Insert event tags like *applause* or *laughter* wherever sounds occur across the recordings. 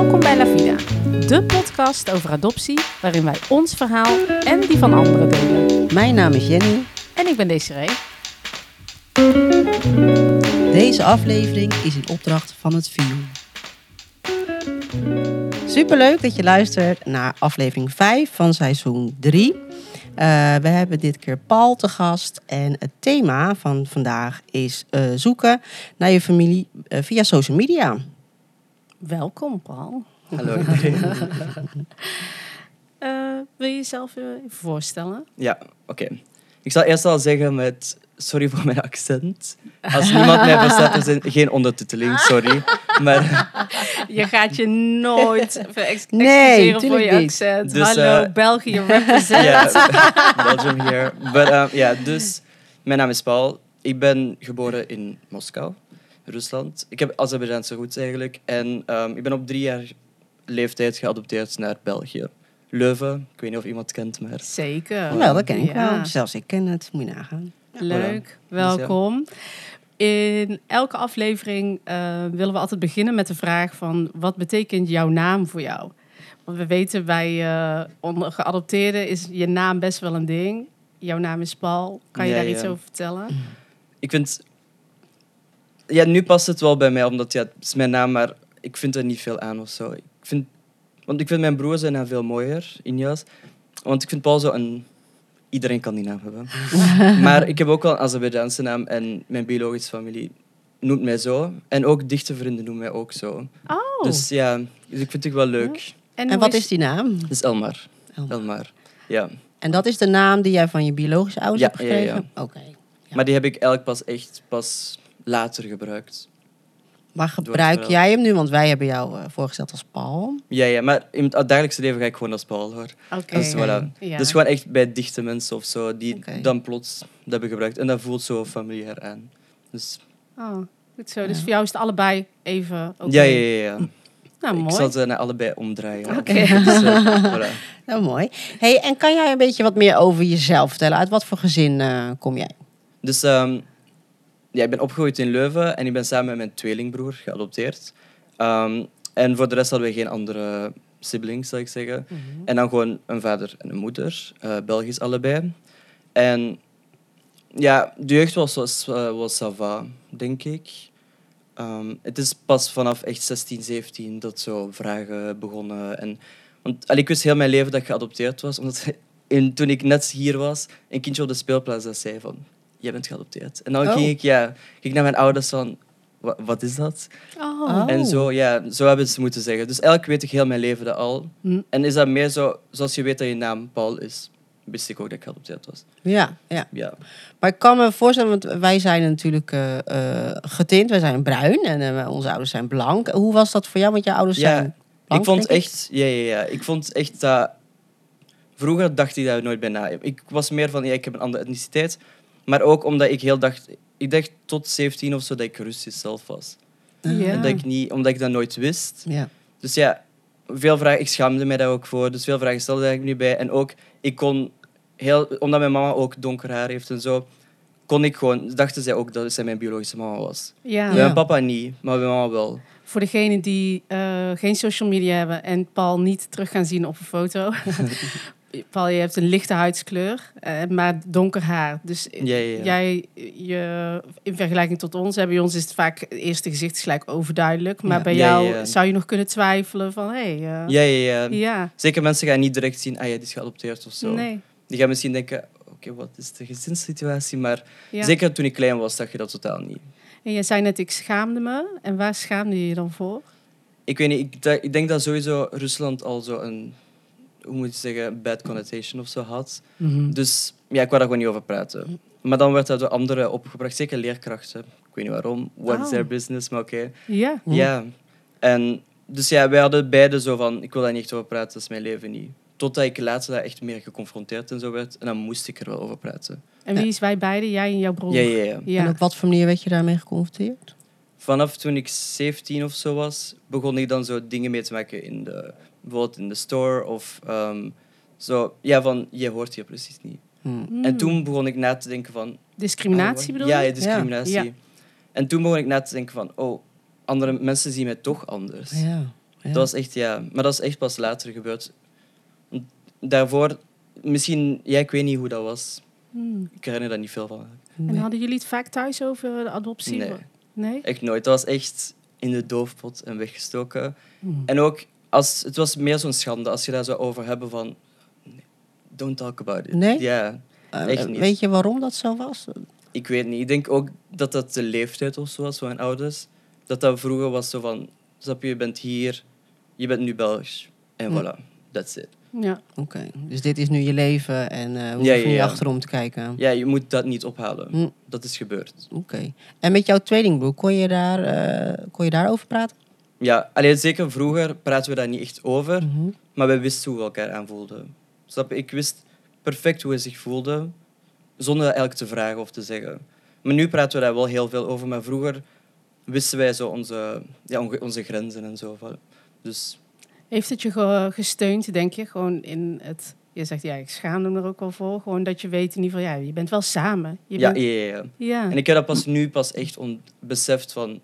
Welkom bij La Vida, de podcast over adoptie waarin wij ons verhaal en die van anderen delen. Mijn naam is Jenny. En ik ben Desiree. Deze aflevering is in opdracht van het VIO. Superleuk dat je luistert naar aflevering 5 van seizoen 3. we hebben dit keer Paul te gast en het thema van vandaag is eh, zoeken naar je familie eh, via social media. Welkom, Paul. Hallo. *laughs* *laughs* Eh, wil je jezelf even voorstellen? Ja, oké. Ik zal eerst al zeggen met sorry voor mijn accent. Als niemand mij verstaat, er zijn geen ondertiteling, sorry. Maar, *laughs* Je gaat je nooit Nee, excuseren voor je accent. Dus, Hallo, eh, België represent. ja, Belgium hier. But, um, ja, dus, mijn naam is Paul. Ik ben geboren in Moskou, Rusland. Ik heb Azerbeidzjaanse roots eigenlijk. En um, ik ben op drie jaar leeftijd geadopteerd naar België. Leuven, ik weet niet of iemand het kent, maar... Zeker. Wel, dat ken ik Ja. wel. Zelfs ik ken het, moet je nagaan. Leuk, Voilà. Dus ja. welkom. In elke aflevering eh, willen we altijd beginnen met de vraag van... wat betekent jouw naam voor jou? Want we weten bij eh onder geadopteerden is je naam best wel een ding. Jouw naam is Paul. Kan je Ja, daar ja. iets over vertellen? Ik vind... Ja, nu past het wel bij mij, omdat ja, het is mijn naam, maar ik vind er niet veel aan of zo. Ik vind... Want ik vind mijn broer zijn naam veel mooier, Injas. Want ik vind Paul zo een... Iedereen kan die naam hebben. *laughs* maar ik heb ook wel een Azerbeidzjaanse naam en mijn biologische familie noemt mij zo. En ook dichte vrienden noemen mij ook zo. Oh, Dus ja, dus ik vind het wel leuk. En wat is die naam? Dat is Elmar. Elmar. Elmar. Ja. En dat is de naam die jij van je biologische ouders Ja, hebt ja, ja. gekregen? Oké. Ja. Maar die heb ik eigenlijk pas echt pas later gebruikt. Maar gebruik jij hem nu? Want wij hebben jou eh, voorgesteld als Paul. Ja, ja, maar in het dagelijkse leven ga ik gewoon als Paul hoor. Oké. Dus, voilà. Ja. Dus gewoon echt bij dichte mensen of zo, die dan plots dat hebben gebruikt. En dat voelt zo familiair aan. Dus Oh, goed zo. Dus voor jou is het allebei even oké. ja, ja, ja. ja. Nou, Ik mooi. zal ze naar allebei omdraaien. Oké. *laughs* Dus, voilà. *laughs* Nou, mooi. Hey, en kan jij een beetje wat meer over jezelf vertellen? Uit wat voor gezin eh, kom jij? Dus ehm, ja, ik ben opgegroeid in Leuven en ik ben samen met mijn tweelingbroer geadopteerd. Ehm, en voor de rest hadden we geen andere siblings, zal ik zeggen. En dan gewoon een vader en een moeder, eh, Belgisch allebei. En ja, de jeugd was, was, eh, was denk ik. Ehm, het is pas vanaf echt 16, 17 dat zo vragen begonnen. En, want allee, ik wist heel mijn leven dat ik geadopteerd was, omdat *laughs* in, toen ik net hier was, een kindje op de speelplaats dat zei van, jij bent geadopteerd. En dan Oh. ging ik ja, ging naar mijn ouders van, "Wa- wat is dat? Oh. En zo, ja, zo hebben ze het moeten zeggen. Dus eigenlijk weet ik heel mijn leven dat al. Hm. En is dat meer zo, zoals je weet dat je naam Paul is, wist ik ook dat ik geadopteerd was. Ja, ja. Ja. Maar ik kan me voorstellen, want wij zijn natuurlijk eh, eh, getint. Wij zijn bruin en eh, onze ouders zijn blank. Hoe was dat voor jou? Want jouw ouders Ja, zijn blank, ik vond echt, ja, ja, ja. Ik vond echt dat. Vroeger dacht ik daar nooit bij na. Ik was meer van, ja, ik heb een andere etniciteit. Maar ook omdat ik heel dacht, ik dacht tot 17 of zo dat ik Russisch zelf was. Ja. En dat ik niet, omdat ik dat nooit wist. Ja. Dus ja, veel vragen, ik schaamde mij daar ook voor. Dus veel vragen stelde ik niet bij. En ook, ik kon heel, omdat mijn mama ook donker haar heeft en zo, kon ik gewoon, dachten zij ook dat zij mijn biologische mama was. Ja. Ja. Mijn papa niet, maar mijn mama wel. Voor degenen die eh, geen social media hebben en Paul niet terug gaan zien op een foto. *laughs* Paul, je hebt een lichte huidskleur, eh, maar donker haar. Dus Ja, ja, ja. jij, je, in vergelijking tot ons, bij ons is het vaak het eerste gezicht is gelijk overduidelijk. Maar Ja. bij jou zou je nog kunnen twijfelen van, hé, hey, eh, Ja, ja, ja. ja, Zeker mensen gaan niet direct zien, ah ja, die is geadopteerd of zo. nee. Die gaan misschien denken, oké, wat is de gezinssituatie? Maar zeker toen ik klein was, zag je dat totaal niet. En jij zei net, ik schaamde me. En waar schaamde je je dan voor? Ik weet niet, ik, ik denk dat sowieso Rusland al zo een, hoe moet je zeggen, bad connotation of zo had. Dus ja, ik wou daar gewoon niet over praten. Maar dan werd dat door anderen opgebracht, zeker leerkrachten. Ik weet niet waarom, what is Oh. their business, maar oké. Ja. Ja. En dus ja, wij hadden beide zo van, ik wil daar niet echt over praten, dat is mijn leven niet. Totdat ik later daar echt meer geconfronteerd en zo werd. En dan moest ik er wel over praten. En wie is wij beiden? Jij en jouw broer? Ja, ja, ja. Ja. En op wat voor manier werd je daarmee geconfronteerd? Vanaf toen ik 17 of zo was, begon ik dan zo dingen mee te maken in de, bijvoorbeeld in de store of ehm, zo. Ja, van je hoort hier precies niet. Hmm. Hmm. En toen begon ik na te denken van. Discriminatie oh, bedoel ja, je? Ja, discriminatie. Ja. En toen begon ik na te denken van, oh, andere mensen zien mij toch anders. Ja. Ja. Dat was echt, ja. Maar dat is echt pas later gebeurd. Daarvoor, misschien, ja, ik weet niet hoe dat was. Hmm. Ik herinner daar niet veel van. En hadden jullie het vaak thuis over de adoptie? Nee. Nee? Echt nooit. Dat was echt in de doofpot en weggestoken. Hmm. En ook, als, het was meer zo'n schande als je daar zou over hebben van... Don't talk about it. Nee? Ja, Eh, echt niet. Weet je waarom dat zo was? ik weet niet. Ik denk ook dat dat de leeftijd of zo was van mijn ouders. Dat dat vroeger was zo van... Snap je, je bent hier, je bent nu Belgisch. En Hm. voilà, that's it. Ja. Oké, dus dit is nu je leven en eh Ja, hoeven ja, niet ja. achterom te kijken. Ja, je moet dat niet ophalen. Hm. Dat is gebeurd. Oké. En met jouw tweelingbroer, kon je, daar, eh, kon je daarover praten? Ja, alleen zeker vroeger praten we daar niet echt over. Mhm. Maar wij wisten hoe we elkaar aanvoelden. Snap je? Ik wist perfect hoe hij zich voelde, zonder dat eigenlijk te vragen of te zeggen. Maar nu praten we daar wel heel veel over. Maar vroeger wisten wij zo onze, ja, onze grenzen en zo. Dus Heeft het je ge- gesteund, denk je? Gewoon in het... Je zegt, ja, ik schaam me er ook wel voor. Gewoon dat je weet in ieder geval, ja, je bent wel samen. Je ja, bent, ja, ja. En ik heb dat pas nu pas echt beseft van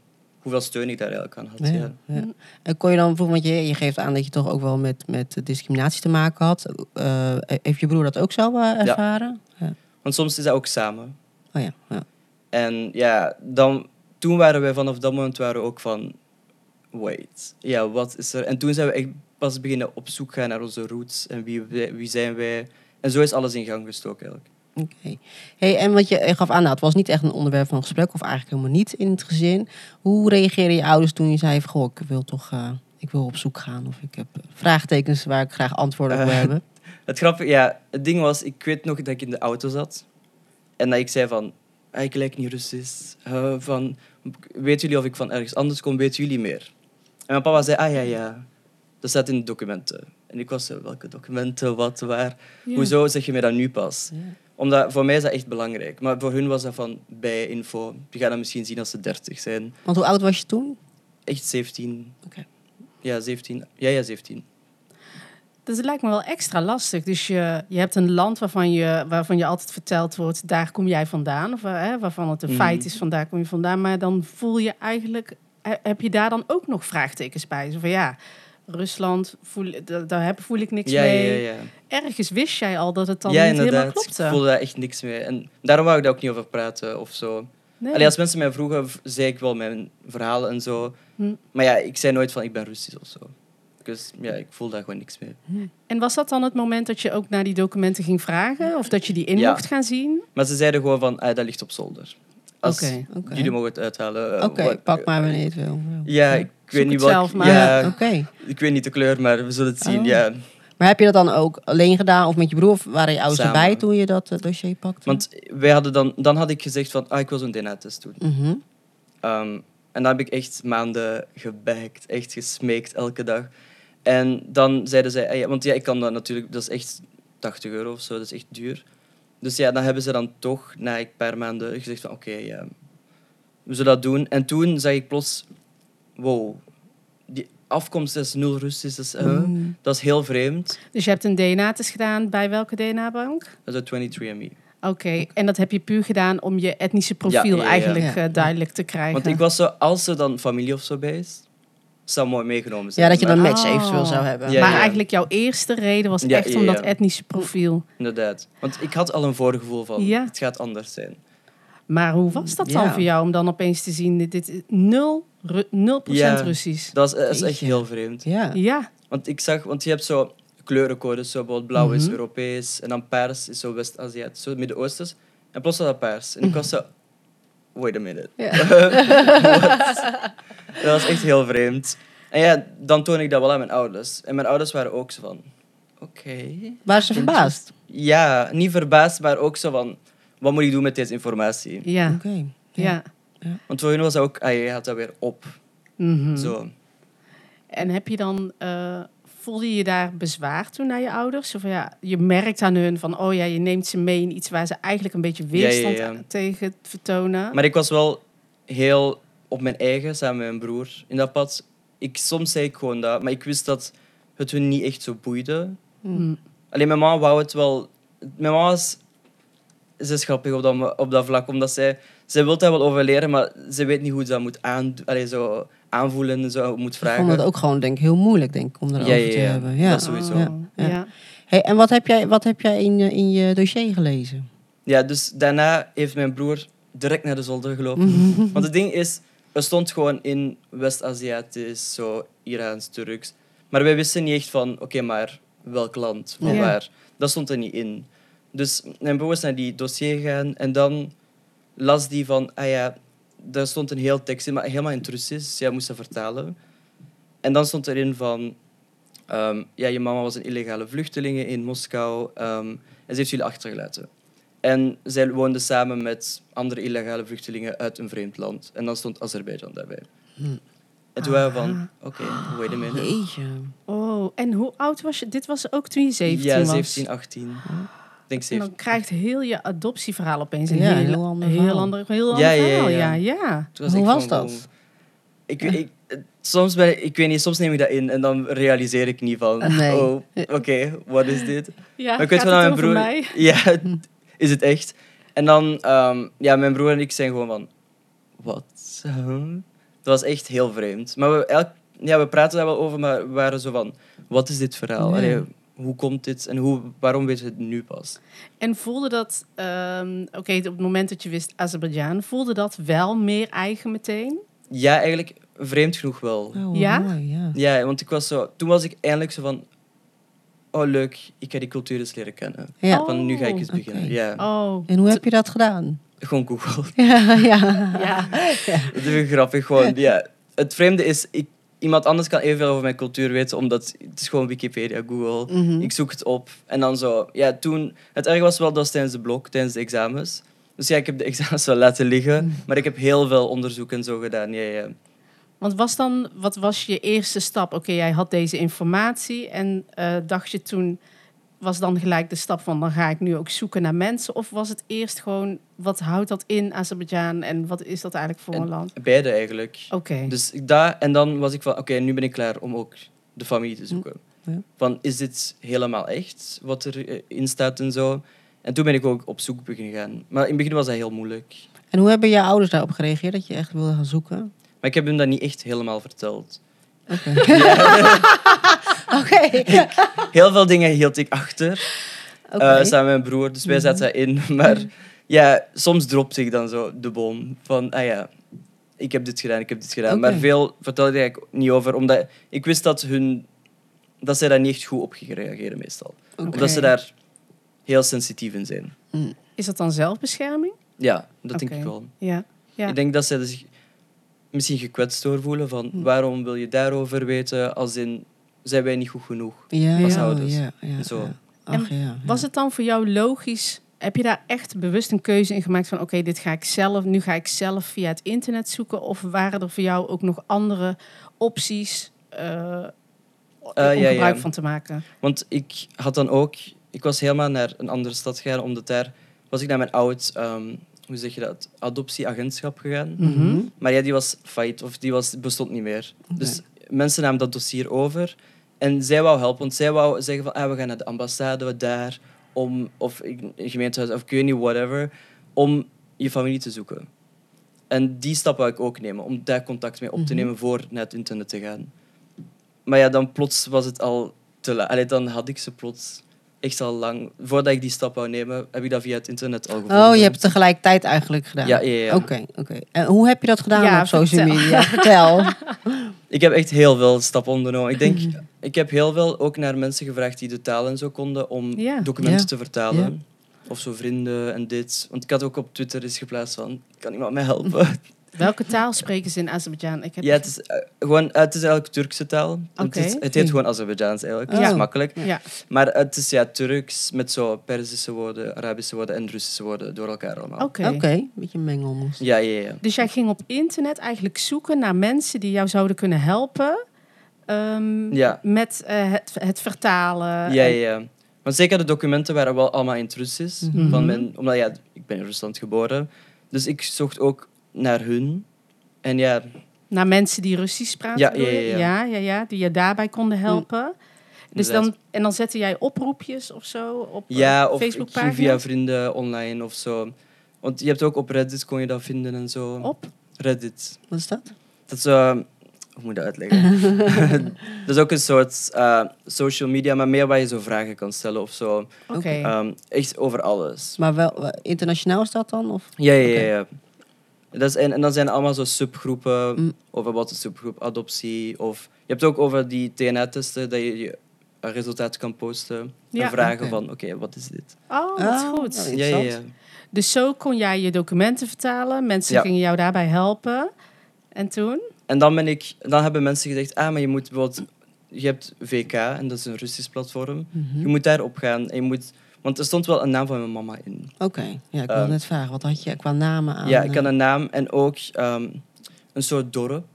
hoeveel steun ik daar eigenlijk aan had. Ja. Ja, ja. En kon je dan bijvoorbeeld, want je, je geeft aan dat je toch ook wel met, met discriminatie te maken had. Eh, heeft je broer dat ook zo eh, ervaren? Ja. Want soms is dat ook samen. Oh ja, ja. En ja, dan, toen waren wij vanaf dat moment waren we ook van... Wait, ja, wat is er? En toen zijn we echt pas beginnen op zoek gaan naar onze roots. En wie, wie zijn wij? En zo is alles in gang gestoken eigenlijk. Oké. Hey, en wat je gaf aan, nou, het was niet echt een onderwerp van gesprek, of eigenlijk helemaal niet in het gezin. Hoe reageerden je ouders toen je zei van, goh, ik wil toch eh, ik wil op zoek gaan, of ik heb vraagtekens waar ik graag antwoorden op wil Eh, hebben? *laughs* Het grappige, ja, het ding was, ik weet nog dat ik in de auto zat. En dat ik zei van, ik lijk niet Russisch. Eh, van, weten jullie of ik van ergens anders kom? Weten jullie meer? En mijn papa zei, ah ja, ja, dat staat in de documenten. En ik was zo, welke documenten, wat, waar? Ja. Hoezo zeg je mij dat nu pas? Ja. Omdat voor mij is dat echt belangrijk. Maar voor hun was dat van bij info. Die gaan dat misschien zien als ze 30 zijn. Want hoe oud was je toen? Echt 17. Oké. Ja, 17. Ja, ja, 17. Dus het lijkt me wel extra lastig. Dus je, je hebt een land waarvan je, waarvan je altijd verteld wordt, daar kom jij vandaan. Of, eh, hè, waarvan het een Mhm. feit is, van daar kom je vandaan. Maar dan voel je eigenlijk, he- heb je daar dan ook nog vraagtekens bij? Zo van ja, Rusland, voel, da- daar heb, voel ik niks Ja, mee. ja, ja. ja. Ergens wist jij al dat het dan niet helemaal inderdaad. klopte. Ik voelde daar echt niks mee. En daarom wou ik daar ook niet over praten of zo. Nee. Allee, als mensen mij vroegen, zei ik wel mijn verhalen en zo. Hm. Maar ja, ik zei nooit van ik ben Russisch of zo. Dus ja, ik voel daar gewoon niks mee. En was dat dan het moment dat je ook naar die documenten ging vragen? Of dat je die in mocht gaan zien? Maar ze zeiden gewoon van, ah, dat ligt op zolder. Als Oké. Jullie mogen het uithalen. eh, Oké, pak maar wanneer je het wil. Ja, ik weet niet wat. zelf maar. Ja, Oké. ik weet niet de kleur, maar we zullen het zien. Oh. Ja. Maar heb je dat dan ook alleen gedaan of met je broer? Of waren je ouders Samen. erbij toen je dat eh, dossier pakte? Want wij hadden dan, dan had ik gezegd van, ah, ik wil zo'n DNA-test doen. Ehm, en dan heb ik echt maanden gebijkt, echt gesmeekt elke dag. En dan zeiden zij, ah want ja, ik kan dat natuurlijk, dat is echt 80 euro of zo, dat is echt duur. Dus ja, dan hebben ze dan toch na een paar maanden gezegd van, oké, ja, we zullen dat doen. En toen zag ik plots, wow, die afkomst is nul Russisch, dat is, eh, Mm. dat is heel vreemd. Dus je hebt een DNA-test gedaan bij welke DNA-bank? Dat is uit 23andMe. Oké, en dat heb je puur gedaan om je etnische profiel Ja, ja, ja. eigenlijk eh, duidelijk te krijgen. Want ik was zo, als er dan familie of zo bij is, zou mooi meegenomen zijn. Ja, dat je dan match Oh. eventueel zou hebben. Ja, maar ja. eigenlijk jouw eerste reden was Ja, echt ja, om ja. dat etnische profiel. Inderdaad. Want ik had al een voorgevoel van, Ja. het gaat anders zijn. Maar hoe was dat dan Ja. voor jou om dan opeens te zien, dit, dit is 0, Ru- 0% Ja. Russisch? Dat is, dat is echt heel vreemd. Ja. Ja, Want ik zag, want je hebt zo kleurencodes, zo bijvoorbeeld blauw is Mhm. Europees en dan paars is zo West-Aziatisch, zo Midden-Oosters. En plots was dat paars. En ik was zo, wait a minute. Ja. *laughs* Dat was echt heel vreemd. En ja, dan toon ik dat wel aan mijn ouders. En mijn ouders waren ook zo van, oké. Waren ze verbaasd? Ja, niet verbaasd, maar ook zo van, wat moet ik doen met deze informatie? ja, Oké. ja. Want voor hun was dat ook, ah, je gaat dat weer op. Mhm. Zo. En heb je dan, eh, voelde je daar bezwaar toen naar je ouders? Of ja, je merkt aan hun van, oh ja, je neemt ze mee in iets waar ze eigenlijk een beetje weerstand Ja, ja, tegen vertonen. Maar ik was wel heel op mijn eigen, samen met mijn broer, in dat pad. Ik, soms zei ik gewoon dat, maar ik wist dat het hun niet echt zo boeide. Mm. Alleen mijn mama wou het wel... Mijn mama is, ze is grappig op dat, op dat vlak, omdat zij... Zij wil daar wel over leren, maar ze weet niet hoe ze dat moet aan, allee, zo aanvoelen en zo moet Ik vragen. vond het ook gewoon denk ik heel moeilijk denk ik, om erover Ja, ja, te hebben. Ja. Dat sowieso. Ja. Ja. Ja. Hey, en wat heb jij, wat heb jij in, je, in je dossier gelezen? Ja, dus daarna heeft mijn broer direct naar de zolder gelopen. Mhm. *laughs* Want het ding is, er stond gewoon in West-Aziatisch, zo Iraans, Turks. Maar wij wisten niet echt van, oké, maar welk land, van Ja. waar. Dat stond er niet in. Dus mijn broer is naar die dossier gegaan en dan las die van, ah ja, daar stond een heel tekst in, maar helemaal in het Russisch. Jij moest dat vertalen. En dan stond erin van, ehm, ja, je mama was een illegale vluchteling in Moskou ehm, en ze heeft jullie achtergelaten. En zij woonden samen met andere illegale vluchtelingen uit een vreemd land. En dan stond Azerbeidzjan daarbij. En toen waren we van, oké, wait a minute. Jeetje. Oh, en hoe oud was je? Dit was ook toen je 17 ja, was. 17, 18. Ik denk En 17. dan krijgt heel je adoptieverhaal opeens een Ja, heel, heel ander heel verhaal. ander, heel ander Ja, ja, verhaal. ja. Ja, Hoe was dat? Ik, ik, soms ben ik, ik weet niet, soms neem ik dat in en dan realiseer ik niet van, Nee. oh, oké, wat is dit? ja maar ik weet gaat van het mijn broer, mij? *laughs* ja, is het echt? En dan, ehm, ja, mijn broer en ik zijn gewoon van, wat? Dat was echt heel vreemd. Maar we, elk, ja, we praten daar wel over, maar we waren zo van, wat is dit verhaal? Allee, hoe komt dit en hoe, waarom weten we het nu pas? En voelde dat, ehm, oké, op het moment dat je wist Azerbeidzjan, voelde dat wel meer eigen meteen? Ja, eigenlijk vreemd genoeg wel. Oh, Ja? mooi, ja. Ja, want ik was zo, toen was ik eindelijk zo van, oh leuk, ik ga die cultuur eens leren kennen. Ja. Oh. Van nu ga ik eens oké. beginnen. Ja, Oh, En hoe heb je dat gedaan? gewoon Google. Ja, *laughs* ja. ja. Dat is weer grappig. Gewoon, ja. Het vreemde is, ik, iemand anders kan evenveel over mijn cultuur weten, omdat het is gewoon Wikipedia, Google. Mhm. Ik zoek het op. En dan zo, ja, toen... Het erg was wel, dat was tijdens de blok, tijdens de examens. Dus ja, ik heb de *laughs* examens wel laten liggen, maar ik heb heel veel onderzoek en zo gedaan. Ja, ja. Want was dan, wat was je eerste stap? Oké, jij had deze informatie en eh, dacht je toen, was dan gelijk de stap van, dan ga ik nu ook zoeken naar mensen? Of was het eerst gewoon, wat houdt dat in Azerbeidzjan en wat is dat eigenlijk voor En- een land? Beide eigenlijk. Oké. Dus ik daar, en dan was ik van, oké, nu ben ik klaar om ook de familie te zoeken. Ja. Van, is dit helemaal echt, wat erin staat en zo? En toen ben ik ook op zoek beginnen gaan. Maar in het begin was dat heel moeilijk. En hoe hebben je ouders daarop gereageerd dat je echt wilde gaan zoeken? Maar ik heb hem dat niet echt helemaal verteld. *laughs* *laughs* Oké. *laughs* Heel veel dingen hield ik achter, eh, samen met mijn broer. Dus wij zaten daarin. *laughs* Maar ja, soms dropte ik dan zo de boom. Van, ah ja, ik heb dit gedaan, ik heb dit gedaan. Maar veel vertelde ik eigenlijk niet over. Omdat ik wist dat, hun, dat zij daar niet echt goed op gingen reageren meestal. Omdat ze daar heel sensitief in zijn. Is dat dan zelfbescherming? Ja, dat denk ik wel. Ja. ja. Ik denk dat zij zich misschien gekwetst doorvoelen van waarom wil je daarover weten als in zijn wij niet goed genoeg. Ja, als ja, ouders. ja, ja, Zo. ja. En Ach, ja, Was het dan voor jou logisch? Heb je daar echt bewust een keuze in gemaakt van oké, dit ga ik zelf, nu ga ik zelf via het internet zoeken? Of waren er voor jou ook nog andere opties eh, om ja. gebruik van te maken? Want ik had dan ook, ik was helemaal naar een andere stad gegaan, omdat daar was ik naar mijn oud, ehm, hoe zeg je dat, adoptieagentschap gegaan. Mhm. Maar ja, die was failliet of die was, bestond niet meer. Dus mensen namen dat dossier over en zij wou helpen, want zij wou zeggen van ah, we gaan naar de ambassade daar om, of gemeentehuis of ik weet niet, whatever, om je familie te zoeken. En die stap wou ik ook nemen, om daar contact mee op te Mhm. nemen voor naar het internet te gaan. Maar ja, dan plots was het al te laat. Dan had ik ze plots echt al lang... Voordat ik die stap wou nemen, heb ik dat via het internet al gevonden. Oh, je hebt het tegelijkertijd eigenlijk gedaan? Ja, ja, ja. Oké, oké. En hoe heb je dat gedaan Ja, op social media? Vertel. *laughs* Ik heb echt heel veel stappen ondernomen. Ik denk, Mhm. ik heb heel veel ook naar mensen gevraagd die de taal en zo konden om documenten te vertalen. Of zo vrienden en dit. Want ik had ook op Twitter eens geplaatst van, kan iemand mij helpen? Welke taal spreken ze in Azerbeidzjan? Ik heb ja, het is, eh, gewoon, eh, het is eigenlijk Turkse taal. Het, Oké. is, het heet gewoon Azerbeidzjaans eigenlijk. Dat Oh. is makkelijk. Ja. Maar het is ja, Turks met zo Perzische woorden, Arabische woorden en Russische woorden door elkaar allemaal. Oké. Oké, een beetje mengelmoes. Ja, ja, ja. Dus jij ging op internet eigenlijk zoeken naar mensen die jou zouden kunnen helpen ehm, Ja. met eh, het, het vertalen. Ja, en- ja, ja. Want zeker de documenten waren wel allemaal in het Russisch. Mhm. Van mijn, omdat ja, ik ben in Rusland geboren. Dus ik zocht ook naar hun. En ja, Naar mensen die Russisch praten. Ja, ja, ja, ja. ja, ja, ja, die je daarbij konden helpen. Dus dan, en dan zette jij oproepjes of zo op eh, ja of Facebookpagina's? ging via vrienden online of zo. Want je hebt ook op Reddit kon je dat vinden en zo. Op? Reddit. Wat is dat? Dat is, eh, hoe moet ik dat uitleggen? *laughs* *laughs* dat is ook een soort eh, social media, maar meer waar je zo vragen kan stellen of zo. Oké. Ehm, echt over alles. Maar wel, internationaal is dat dan? Of? Ja, ja, ja. Ja. Dat is, en, en dan zijn er allemaal zo subgroepen Mm. over wat een subgroep adoptie. Of je hebt ook over die DNA-testen dat je je resultaat kan posten. Ja. en vragen van, oké, wat is dit? Oh, dat is Oh, goed. nou, Ja, ja. Dus zo kon jij je documenten vertalen. Mensen Ja. gingen jou daarbij helpen. En toen? En dan, ben ik, dan hebben mensen gezegd, ah, maar je moet bijvoorbeeld... Je hebt VK, en dat is een Russisch platform. Mhm. Je moet daarop gaan. En je moet, want er stond wel een naam van mijn mama in. Oké, ja, ik wil Ehm, net vragen. Wat had je qua namen aan? ja, ik had eh, een naam en ook ehm, een soort dorp.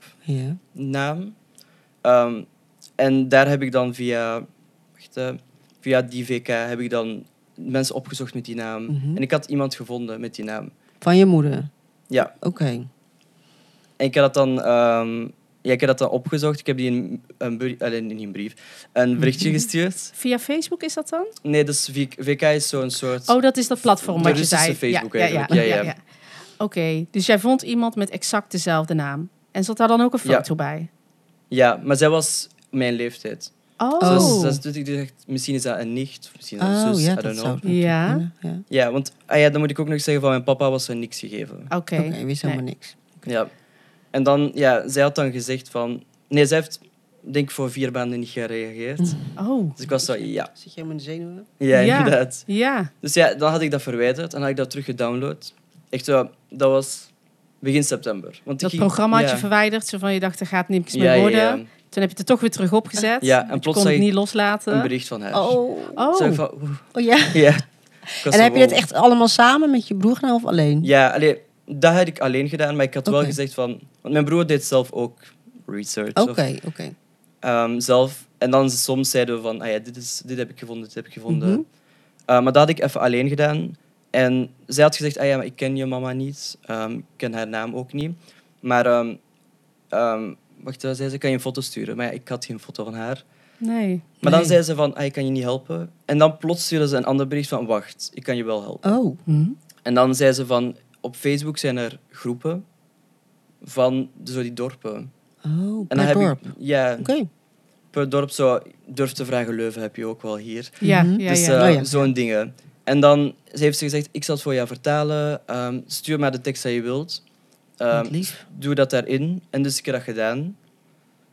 Naam. Ehm, en daar heb ik dan via, wacht, eh, via die VK heb ik dan mensen opgezocht met die naam. Mhm. En ik had iemand gevonden met die naam. Van je moeder? Ja, Oké. en ik heb dat dan, ja, ik heb dat dan opgezocht. Ik heb die een, een, niet een brief, een berichtje Mhm. gestuurd. Via Facebook is dat dan? Nee, dus VK is zo'n soort... Oh, dat is dat platform wat je zei. Facebook ja, ja, ja. Ja, ja, ja. Oké, dus jij vond iemand met exact dezelfde naam. En zat daar dan ook een Ja. foto bij? Ja, maar zij was mijn leeftijd. Oh, Oh. Dus, dus ik dacht, misschien is dat een nicht, of misschien een Oh zus, ja, I dat don't know. Ja. Ja. Ja, want ah ja, dan moet ik ook nog zeggen, van mijn papa was er niks gegeven. oké. Oké, wist helemaal Nee. niks. Ja. En dan, ja, zij had dan gezegd van... Nee, zij heeft, denk ik, voor vier maanden niet gereageerd. Oh, Dus ik was zo, ja. Zit je helemaal in de zenuwen? Ja, Ja. inderdaad. ja. Dus ja, dan had ik dat verwijderd en had ik dat terug gedownload. Echt zo, dat was begin september. Want ik Dat ging- programma had ja. je verwijderd, zo van je dacht, er gaat niks meer ja, worden. ja. Toen heb je het er toch weer terug opgezet. Ja, en plots kon zag het ik niet loslaten. Een bericht van haar. Oh. Oh, Zo van, oh ja. Ja. En heb je het echt allemaal samen met je broer gedaan of alleen? Ja, allee, dat had ik alleen gedaan, maar ik had wel gezegd van... Want mijn broer deed zelf ook research. Oké, oké. Ehm, zelf. En dan soms zeiden we van, ah ja, dit, is, dit heb ik gevonden, dit heb ik gevonden. Mhm. Eh, maar dat had ik even alleen gedaan. En zij had gezegd, ah ja, maar ik ken je mama niet. Ehm, ik ken haar naam ook niet. Maar, ehm, ehm, wacht, wat zei ze? Kan je een foto sturen? Maar ja, ik had geen foto van haar. nee. Maar dan Nee. zei ze van, ah, ik kan je niet helpen. En dan plots stuurde ze een ander bericht van, wacht, ik kan je wel helpen. Oh. Hm. En dan zei ze van, op Facebook zijn er groepen van zo die dorpen. Oh, En per heb dorp. ik, ja, Oké. per dorp zo, durf te vragen Leuven heb je ook wel hier. Ja, Mhm. ja, dus ja. eh, Oh ja. zo'n dingen. En dan heeft ze gezegd, ik zal het voor jou vertalen. Ehm, stuur maar de tekst die je wilt. Ehm, Wat lief. doe dat daarin. En dus ik heb dat gedaan.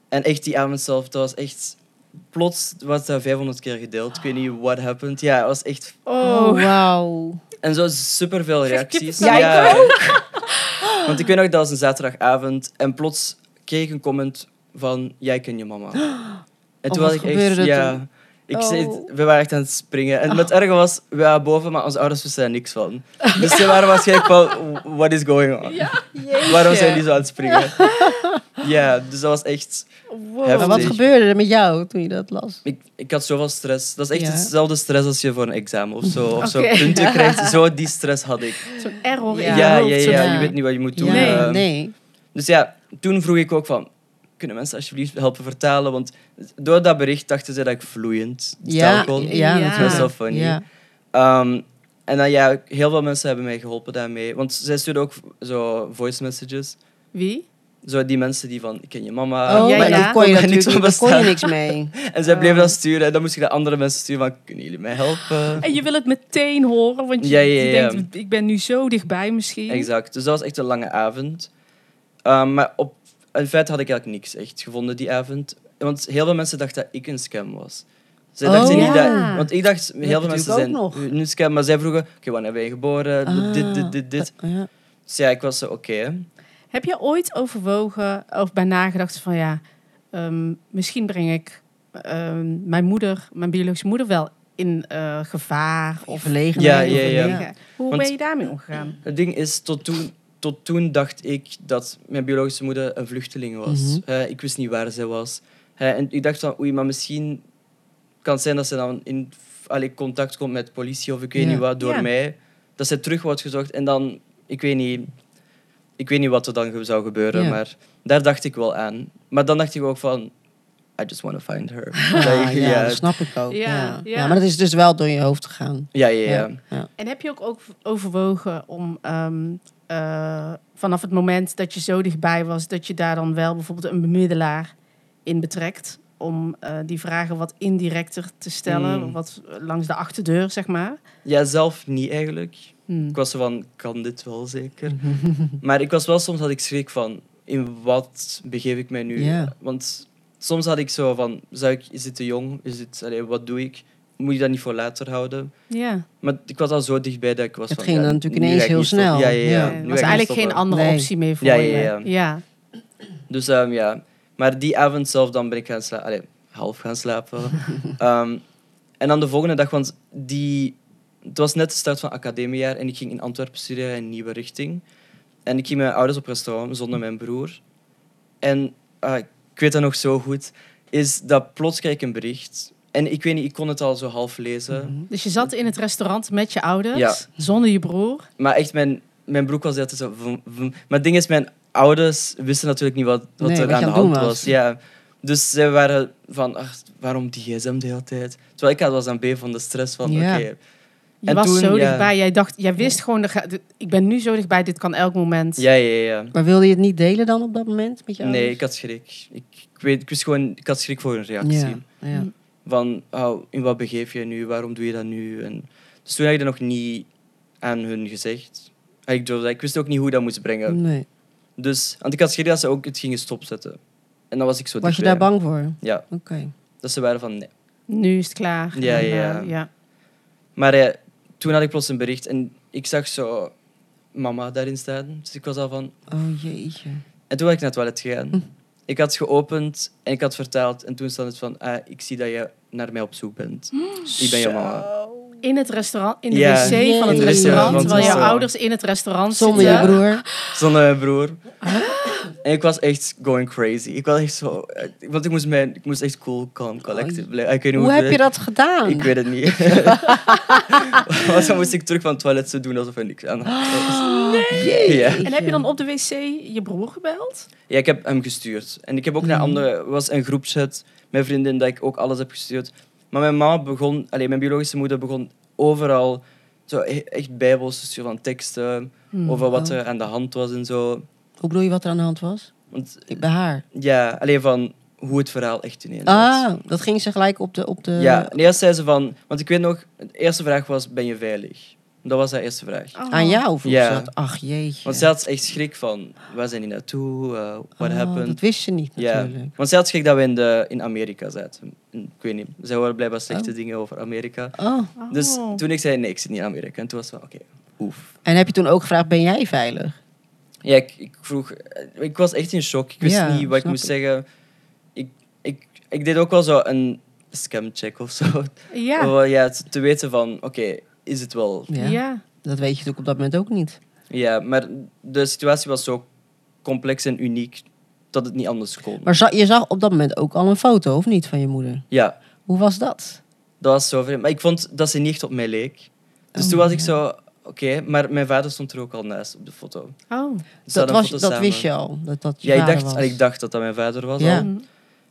En echt die avond zelf, dat was echt... Plots was dat 500 keer gedeeld. Ik weet niet what happened. Ja, het was echt... Oh, Oh, wauw. En zo superveel reacties. kippenvel. Ja, ik *laughs* Want ik weet nog, dat was een zaterdagavond. En plots kreeg ik een comment van, jij ken je mama. En Oh, toen wat was ik echt... Ja? Ik Oh. zei, we waren echt aan het springen. En het erge was, we waren boven, maar onze ouders wisten er niks van. Dus ze waren waarschijnlijk van, what is going on? Waarom zijn die zo aan het springen? *laughs* ja, dus dat was echt... wow. Heftig. Maar wat gebeurde er met jou toen je dat las? Ik, ik had zoveel stress. Dat is echt Ja. hetzelfde stress als je voor een examen of zo, of zo punten *laughs* krijgt. Zo die stress had ik. Zo'n error Ja. in je Ja, ja, ja, je weet niet wat je moet doen. Nee, Ehm, nee. Dus ja, toen vroeg ik ook van, kunnen mensen alsjeblieft helpen vertalen? Want door dat bericht dachten ze dat ik vloeiend Ja, taal kon. ja, Ja. Dat is wel funny. Ja. Ehm, en dan ja, heel veel mensen hebben mij geholpen daarmee. Want zij stuurden ook zo voice messages. Wie? Zo die mensen die van, ik ken je mama. Oh, ja, maar ja. kon je Daar kon niks daar je bestaan. niks mee. *laughs* En zij bleven Oh. dat sturen. En dan moest ik naar andere mensen sturen van, kunnen jullie mij helpen? En je wil het meteen horen, want je, Ja, ja, je ja. denkt, ik ben nu zo dichtbij misschien. Exact. Dus dat was echt een lange avond. Ehm, maar op, in feite had ik eigenlijk niks echt gevonden die avond. Want heel veel mensen dachten dat ik een scam was. Zij Oh, dachten niet ja. dat... Want ik dacht, heel veel mensen zijn ook nu scam. Maar zij vroegen, oké, wanneer ben je geboren? Ah, dit, dit, dit, dit. Ja. Dus ja, ik was zo, oké. Heb je ooit overwogen of bij nagedacht van ja, ehm, misschien breng ik ehm, mijn moeder, mijn biologische moeder wel in eh, gevaar of Verlegenheid. Ja, ja, ja. Hoe Want- ben je daarmee omgegaan? Het ding is, tot toen, tot toen dacht ik dat mijn biologische moeder een vluchteling was. Mhm. Eh, ik wist niet waar zij was. Eh, en ik dacht van, oei, maar misschien kan het zijn dat ze dan in allee, contact komt met politie of ik weet niet wat, door mij. Dat ze terug wordt gezocht en dan, ik weet niet, ik weet niet wat er dan zou gebeuren, maar daar dacht ik wel aan. Maar dan dacht ik ook van, I just want to find her. *laughs* Ah, ja, dat snap ik ook. Ja, Ja, ja. ja. maar dat is dus wel door je hoofd gegaan. ja, ja, ja. ja. En heb je ook ook overwogen om ehm, eh, vanaf het moment dat je zo dichtbij was, dat je daar dan wel bijvoorbeeld een bemiddelaar in betrekt. Om eh, die vragen wat indirecter te stellen, Mm. wat langs de achterdeur, zeg maar. Ja, zelf niet eigenlijk. Hmm. Ik was zo van, kan dit wel zeker? *laughs* maar ik was wel soms dat ik schrik van, in wat begeef ik mij nu? Want soms had ik zo van, zou ik, is dit te jong? Is dit, allee, wat doe ik? Moet je dat niet voor later houden? Ja, Maar ik was al zo dichtbij dat ik was Het van... ging ja, dan natuurlijk ineens heel snel. Ja, ja, Ja. ja. er was eigenlijk geen andere Nee. optie meer voor Ja, je. ja, ja. ja. Dus ehm, ja, maar die avond zelf dan ben ik gaan slapen. Allee, half gaan slapen. *laughs* Ehm, en dan de volgende dag, want die, het was net de start van academiejaar en ik ging in Antwerpen studeren in een nieuwe richting. En ik ging met mijn ouders op restaurant zonder mijn broer. En ah, ik weet dat nog zo goed, is dat plots krijg ik een bericht. En ik weet niet, ik kon het al zo half lezen. Dus je zat in het restaurant met je ouders, Ja. zonder je broer. Maar echt, mijn, mijn broek was altijd zo... Maar het ding is, mijn ouders wisten natuurlijk niet wat, wat Nee, er wat aan de hand was. was. Ja. Dus zij waren van, ach, waarom die gsm de hele tijd? Terwijl ik had was aan B van de stress van, Ja. oké. Je En was toen, zo ja. dichtbij. Jij dacht, jij wist gewoon, ik ben nu zo dichtbij, dit kan elk moment. Ja, ja, ja. Maar wilde je het niet delen dan op dat moment met je Nee, ik had schrik. Ik, ik, weet, ik wist gewoon, ik had schrik voor een reactie. Ja, ja. Van, oh, in wat begeef je nu? Waarom doe je dat nu? En, dus toen heb ik dat nog niet aan hun gezegd. Ik, durfde- ik wist ook niet hoe ik dat moest brengen. Nee. Dus, want ik had schrik dat ze ook het gingen stopzetten. En dan was ik zo Was je daar bang voor? Ja, Oké. dat ze waren van nee. Nu is het klaar. Ja, En, ja. eh, ja. Maar eh, toen had ik plots een bericht en ik zag zo mama daarin staan. Dus ik was al van... Oh jeetje. En toen was ik naar het toilet gegaan. Ik had geopend en ik had vertaald. En toen stond het van, ah, ik zie dat je naar mij op zoek bent. Ik ben je mama. In het restaurant, in de Ja. wc van het restaurant, terwijl je zo. ouders in het restaurant Zonder je zitten. broer. Zonder mijn broer. En ik was echt going crazy. Ik was echt zo... Want ik moest, mijn, ik moest echt cool, calm, collected blijven. Ik weet niet Hoe heb je dat gedaan? Ik weet het niet. *laughs* Want dan moest ik terug van het toilet zo doen alsof er niks aan was. *gasps* Ja. En heb je dan op de wc je broer gebeld? Ja, ik heb hem gestuurd. En ik heb ook naar andere... Er was een groepchat met vrienden dat ik ook alles heb gestuurd. Maar mijn mama begon... Allee, mijn biologische moeder begon overal zo e- echt bijbels te sturen van teksten over wat oh. er aan de hand was en zo. Hoe bedoel je wat er aan de hand was? Want Ik bij haar. ja, alleen van hoe het verhaal echt ineens zat. Ah, dat ging ze gelijk op de... Op de Ja, en eerst zei ze van... Want ik weet nog, de eerste vraag was, ben je veilig? Dat was haar eerste vraag. Oh. Aan jou vroeg Ja. ze dat. Ach jeetje. Want had echt schrik van, waar zijn die naartoe? Uh, what Oh, happened? Dat wist ze niet Ja, natuurlijk. want zij had schrik dat we in, de, in Amerika zaten. En Ik weet niet, zij hoorden blijkbaar slechte Oh. dingen over Amerika. Dus toen ik zei, nee, ik zit niet in Amerika. En toen was het van, oké, oef. En heb je toen ook gevraagd, ben jij veilig? Ja, ik, ik vroeg... eh, Ik was echt in shock. Ik wist Ja, niet wat ik moest ik. zeggen. Ik, ik, ik deed ook wel zo een scamcheck of zo. Ja. Om, ja, te te weten van, oké, is het wel... Ja. Ja. Dat weet je natuurlijk op dat moment ook niet. Ja, maar de situatie was zo complex en uniek dat het niet anders kon. Maar je zag op dat moment ook al een foto, of niet, van je moeder? Ja, Hoe was dat? dat was zo vreemd. Maar ik vond dat ze niet echt op mij leek. Dus Oh, toen was ik zo, oké, maar mijn vader stond er ook al naast op de foto. Oh. Dus Dat, was, foto dat samen. wist je al, dat dat je Ja, ik dacht, was. ik dacht dat dat mijn vader was Ja. al.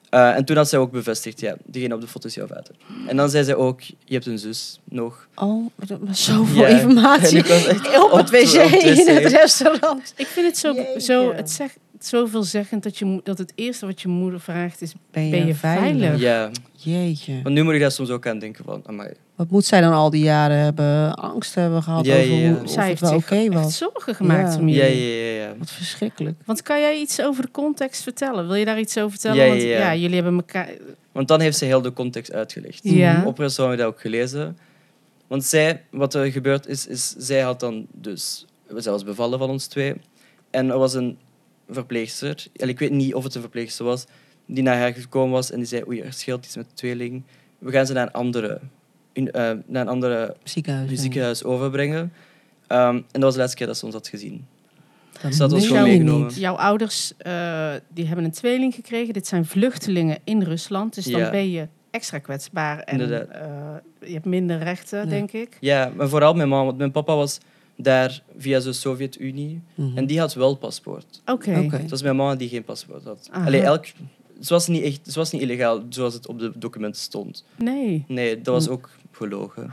Eh, en toen had zij ook bevestigd, ja, diegene op de foto is jouw vader. En dan zei zij ook, je hebt een zus nog. Oh, maar dat was zoveel Ja. informatie. Echt *laughs* op het wc, in het restaurant. Ik vind het zo, Jeetje. zo het zegt zoveelzeggend dat, je, dat het eerste wat je moeder vraagt is... Ben Ben je veilig? Ja, Jeetje. want nu moet ik daar soms ook aan denken van, amai. Wat moet zij dan al die jaren hebben angst hebben gehad Ja, over ja, ja. hoe, of Zij het heeft wel zich oké echt was? zorgen gemaakt Ja. om Ja, jullie. ja, ja, ja. Wat verschrikkelijk. Want kan jij iets over de context vertellen? Wil je daar iets over vertellen? Ja, ja, Want ja. jullie hebben elkaar... Want dan heeft ze heel de context uitgelegd. Ja. Op restaurant heb ik dat ook gelezen. Want zij, wat er gebeurd is, is zij had dan dus... Zij was bevallen van ons twee. En er was een verpleegster, en ik weet niet of het een verpleegster was, die naar haar gekomen was en die zei, oei, er scheelt iets met de tweeling. We gaan ze naar een andere, in, eh, naar een andere Ziekenhuis. ziekenhuis overbrengen. Ehm, en dat was de laatste keer dat ze ons had gezien. Dat ons meen gewoon meegenomen. niet. Jouw ouders eh, die hebben een tweeling gekregen. Dit zijn vluchtelingen in Rusland. Dus dan Ja. ben je extra kwetsbaar. En eh, je hebt minder rechten, Ja. denk ik. Ja, maar vooral mijn mama, want mijn papa was daar via de Sovjet-Unie. Mhm. En die had wel paspoort. Oké. Oké. Het was mijn mama die geen paspoort had. Aha. Allee, elk, het, was niet echt, het was niet illegaal zoals het op de documenten stond. Nee. Nee, dat was Hm. ook gelogen.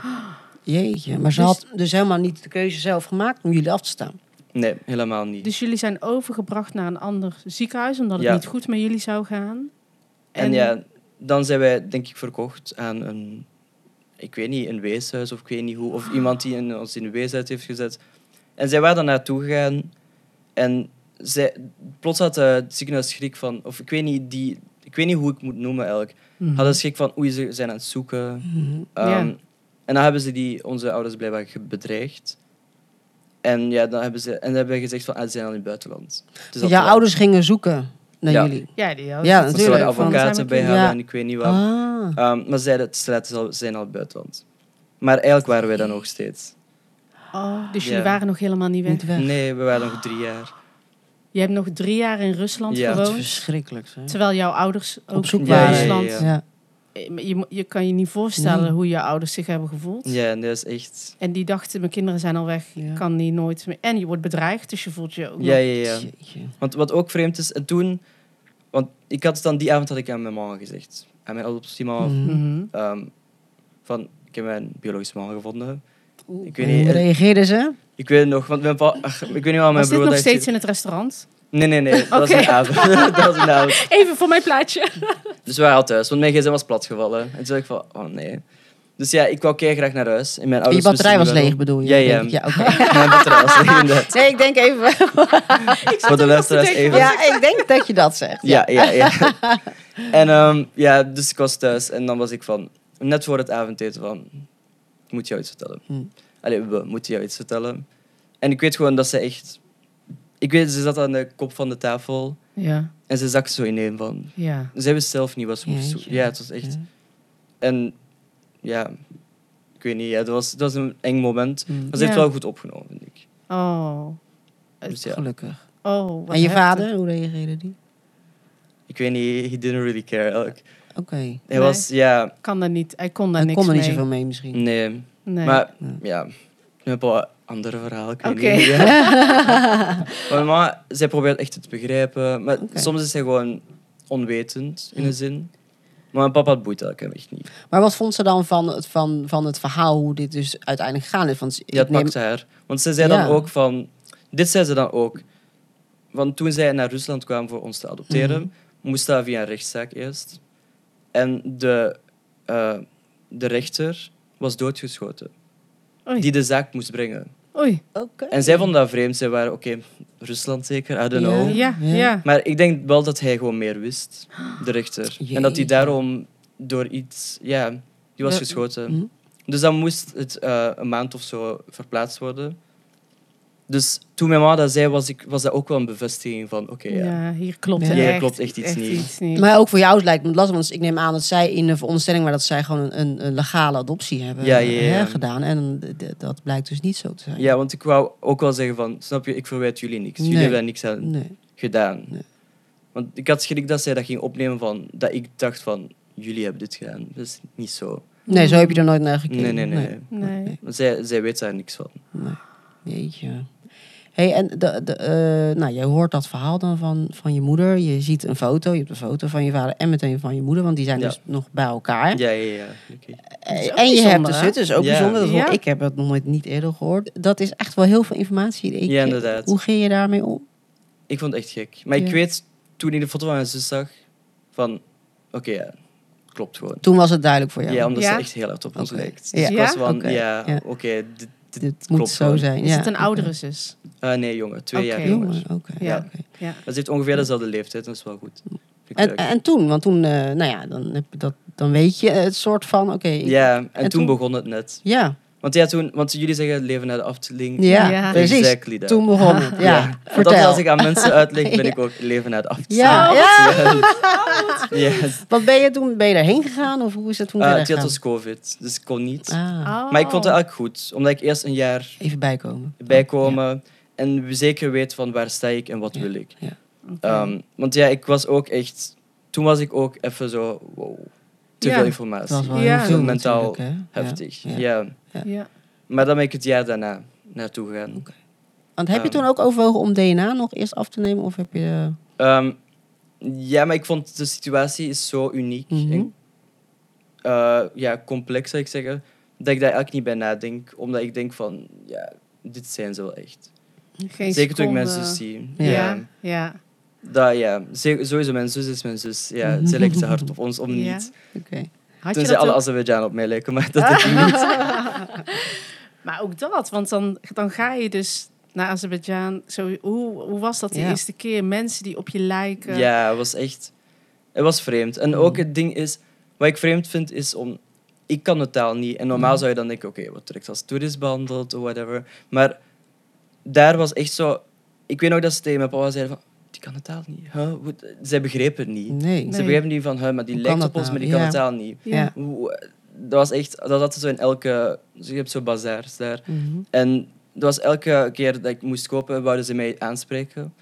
Jeetje, maar ze Dus- had dus helemaal niet de keuze zelf gemaakt om jullie af te staan. Nee, helemaal niet. Dus jullie zijn overgebracht naar een ander ziekenhuis omdat het Ja. niet goed met jullie zou gaan. En ja, dan zijn wij denk ik verkocht aan een, ik weet niet, een weeshuis of ik weet niet hoe, of iemand die in, ons in een weeshuis heeft gezet. En zij waren daar naartoe gegaan en zij, plots had eh, het ziekenhuis schrik van, of ik weet niet, die, ik weet niet hoe ik het moet noemen eigenlijk, Mhm. hadden schrik van, oei, ze zijn aan het zoeken. Mhm. Ehm, Ja. En dan hebben ze die, onze ouders blijkbaar bedreigd. En ja, dan hebben ze, en dan hebben we gezegd van, ah, ze zijn al in het buitenland. Dus wel. ouders gingen zoeken naar Ja. jullie. Ja, die Ja, ze wilden natuurlijk, van- advocaten bij hebben Ja. en ik weet niet wat. Ah. Ehm, maar zeiden, het straat is al, zijn al in het buitenland. Maar eigenlijk waren wij dan nog steeds. Oh, dus jullie Ja. waren nog helemaal niet weg. Niet weg. Nee, we waren nog drie jaar. Je hebt nog drie jaar in Rusland Ja. Dat is gewoond. verschrikkelijk. Hè? Terwijl jouw ouders ook Op zoek in. Rusland... Ja, Ja. Je, je kan je niet voorstellen Nee. hoe je ouders zich hebben gevoeld. Ja, en dat is echt... En die dachten, mijn kinderen zijn al weg. Ja. Ik kan die nooit meer... En je wordt bedreigd, dus je voelt je ook Ja, ja, ja. Want wat ook vreemd is, en toen... Want ik had dan die avond had ik aan mijn mama gezegd. Aan mijn adoptiemama. Mhm. Mhm. ehm, van, ik heb mijn biologische mama gevonden. Oeh, Ik weet Hoe niet, eh, reageerden ze? Ik weet het nog, want mijn pa... ach, ik weet niet wat mijn Was dit broer... nog dacht- steeds in het restaurant? Nee, nee, nee. Dat was Oké. een avond. *laughs* *laughs* dat was een avond. Even voor mijn plaatje. Dus we waren al thuis, want mijn gsm was platgevallen. En toen dacht ik van, oh nee. Dus ja, ik wou graag naar huis. En mijn Je batterij was leeg, bedoel je? Ja, ja. denk ik. ja oké. *laughs* Mijn batterij was leeg, inderdaad. Nee, ik denk even. Voor de luisteraars even. ja, ik denk dat je dat zegt. Ja, ja, ja. en ehm, ja, dus ik was thuis en dan was ik van, net voor het avondeten van, ik moet jou iets vertellen. Hm. Allee, we moeten jou iets vertellen. En ik weet gewoon dat ze echt, ik weet, ze zat aan de kop van de tafel Ja, en ze zakte zo ineen van, ja. zij wist zelf niet wat ze moest. Ja, het was echt, Ja. en ja, ik weet niet, ja, dat, was, dat was een eng moment. Hm. Maar ze heeft wel goed opgenomen, vind ik. Oh. Dus ja, Gelukkig. Oh, wat En je vader, hoe reageerde die? ik weet niet, he didn't really care. Oké. Hij Nee. was, ja, Kan daar niet. Hij kon daar Hij niks kon er niet mee. zoveel mee misschien. nee. Nee. Maar Ja. ik heb wel andere. Ik weet Oké. niet. Ja. *laughs* maar mijn mama, zij probeert echt het te begrijpen. Maar soms is zij gewoon onwetend in een zin. Maar mijn papa het boeit eigenlijk echt niet. Maar wat vond ze dan van het, van, van het verhaal, hoe dit dus uiteindelijk gegaan is? Want Ja, het neem- pakte haar. Want ze zei Ja. dan ook van... Dit zei ze dan ook. Want toen zij naar Rusland kwam voor ons te adopteren, Mhm. moest dat via een rechtszaak eerst. En de, eh, de rechter was doodgeschoten. Oei. Die de zaak moest brengen. Oei. Oké. En zij vonden dat vreemd. Zij waren, oké, Rusland zeker, I don't Ja. know. Ja, Ja. ja. Maar ik denk wel dat hij gewoon meer wist, de rechter. *gasps* En dat hij daarom door iets... Ja, die was Ja. geschoten. Hm. Dus dan moest het eh, een maand of zo verplaatst worden. Dus toen mijn ma dat zei, was, ik, was dat ook wel een bevestiging van... Oké, Ja, ja. hier klopt Ja. er Hier echt, klopt echt iets niet. niet. Maar ook voor jou lijkt me het lastig, want ik neem aan dat zij in de veronderstelling maar dat zij gewoon een, een, legale adoptie hebben Ja, ja, ja. hè, gedaan. En dat blijkt dus niet zo te zijn. Ja, want ik wou ook wel zeggen van... Snap je, ik verwijt jullie niks. Jullie Nee. hebben daar niks aan Nee. gedaan. Nee. Want ik had schrik dat zij dat ging opnemen van... Dat ik dacht van... Jullie hebben dit gedaan. Dat is niet zo. nee, zo heb je er nooit naar gekeken. Nee, nee, nee. Nee. Zij, zij weet daar niks van. Nee. Jeetje. Hey, en de, de, eh, nou, je hoort dat verhaal dan van, van je moeder. Je ziet een foto, je hebt een foto van je vader en meteen van je moeder, want die zijn Ja. dus nog bij elkaar. Ja, ja, ja. Oké. Eh, is en je hebt dus het, dus ook Ja. bijzonder. Dat Ja. Ik heb het nog nooit niet eerder gehoord. Dat is echt wel heel veel informatie. in één Ja, inderdaad. Hoe ging je daarmee om? Ik vond het echt gek. Maar ik weet, toen ik de foto van mijn zus zag, van... Oké, ja. Klopt gewoon. Toen was het duidelijk voor jou. Ja, omdat Ja? ze echt heel hard op ons lijkt. Dus Ja. ik was Ja? van, Oké. ja, Ja. oké, dit, Dit moet klopt zo gewoon. zijn. Is ja. het een oudere zus? Ah, nee, jongen. Twee jaar jonger. Jongen, oké. Ja. oké. Ja. Maar ze heeft ongeveer dezelfde leeftijd, dat is wel goed. En, en toen, want toen, eh, nou ja, dan, heb je dat, dan weet je het soort van, oké. ja, en, en toen toen? begon het net. ja, Want ja, toen, want jullie zeggen leven naar de afdeling. ja, Ja. precies. Exactly that. Toen begon het. Ja, *laughs* Want dat vertel. als ik aan mensen uitleg, ben Ja. *laughs* ik ook leven naar de afdeling. Ja, ja. ja. Wat ben je toen, ben je daarheen gegaan of hoe is het toen Ah, verder het gegaan? was COVID, dus ik kon niet. Ah, Oh. Maar ik vond het eigenlijk goed, omdat ik eerst een jaar even bijkomen. bijkomen en zeker weet van waar sta ik en wat Ja. wil ik. Ehm, want ja, ik was ook echt... Toen was ik ook even zo... Wow, te Ja. veel informatie. was wel Ja. heel veel Mentaal. Heftig, Ja. Ja. Maar dan ben ik het jaar daarna naartoe gegaan. Want heb je Ehm. toen ook overwogen om DNA nog eerst af te nemen of heb je... Ehm, ja, maar ik vond de situatie is zo uniek Mhm. en eh, ja, complex, zou ik zeggen, dat ik daar eigenlijk niet bij nadenk. Omdat ik denk van, ja, dit zijn ze wel echt. Geen Zeker toen ik mijn zus zie. Ja. Ja, ja. Dat, ja. Ze- Sowieso, mijn zus is mijn zus. Ja, ze lijkt te hard op ons, om Ja. niet. Oké. Had Toen je ze dat alle ook? Azerbeidzjan op mij lijken, maar dat is niet. *laughs* Maar ook dat, want dan, dan ga je dus naar Azerbeidzjan. Zo, hoe, hoe was dat de Ja. eerste keer? Mensen die op je lijken. Ja, het was echt... Het was vreemd. En ook het ding is... Wat ik vreemd vind, is om... Ik kan de taal niet. En normaal zou je dan denken, oké, wat direct als toerist behandeld of whatever. Maar daar was echt zo... Ik weet nog dat ze tegen mijn papa zeiden van... Die kan de taal niet. Huh? Zij begrepen het niet. Nee. Ze Nee. begrepen niet van, huh, maar die Hoe lijkt kan op ons, maar nou? die kan Ja. de taal niet. Ja. Hoe- Dat was echt... Dat had zo in elke... dus Je hebt zo bazaars daar. Mhm. En dat was elke keer dat ik moest kopen, wouden ze mij aanspreken.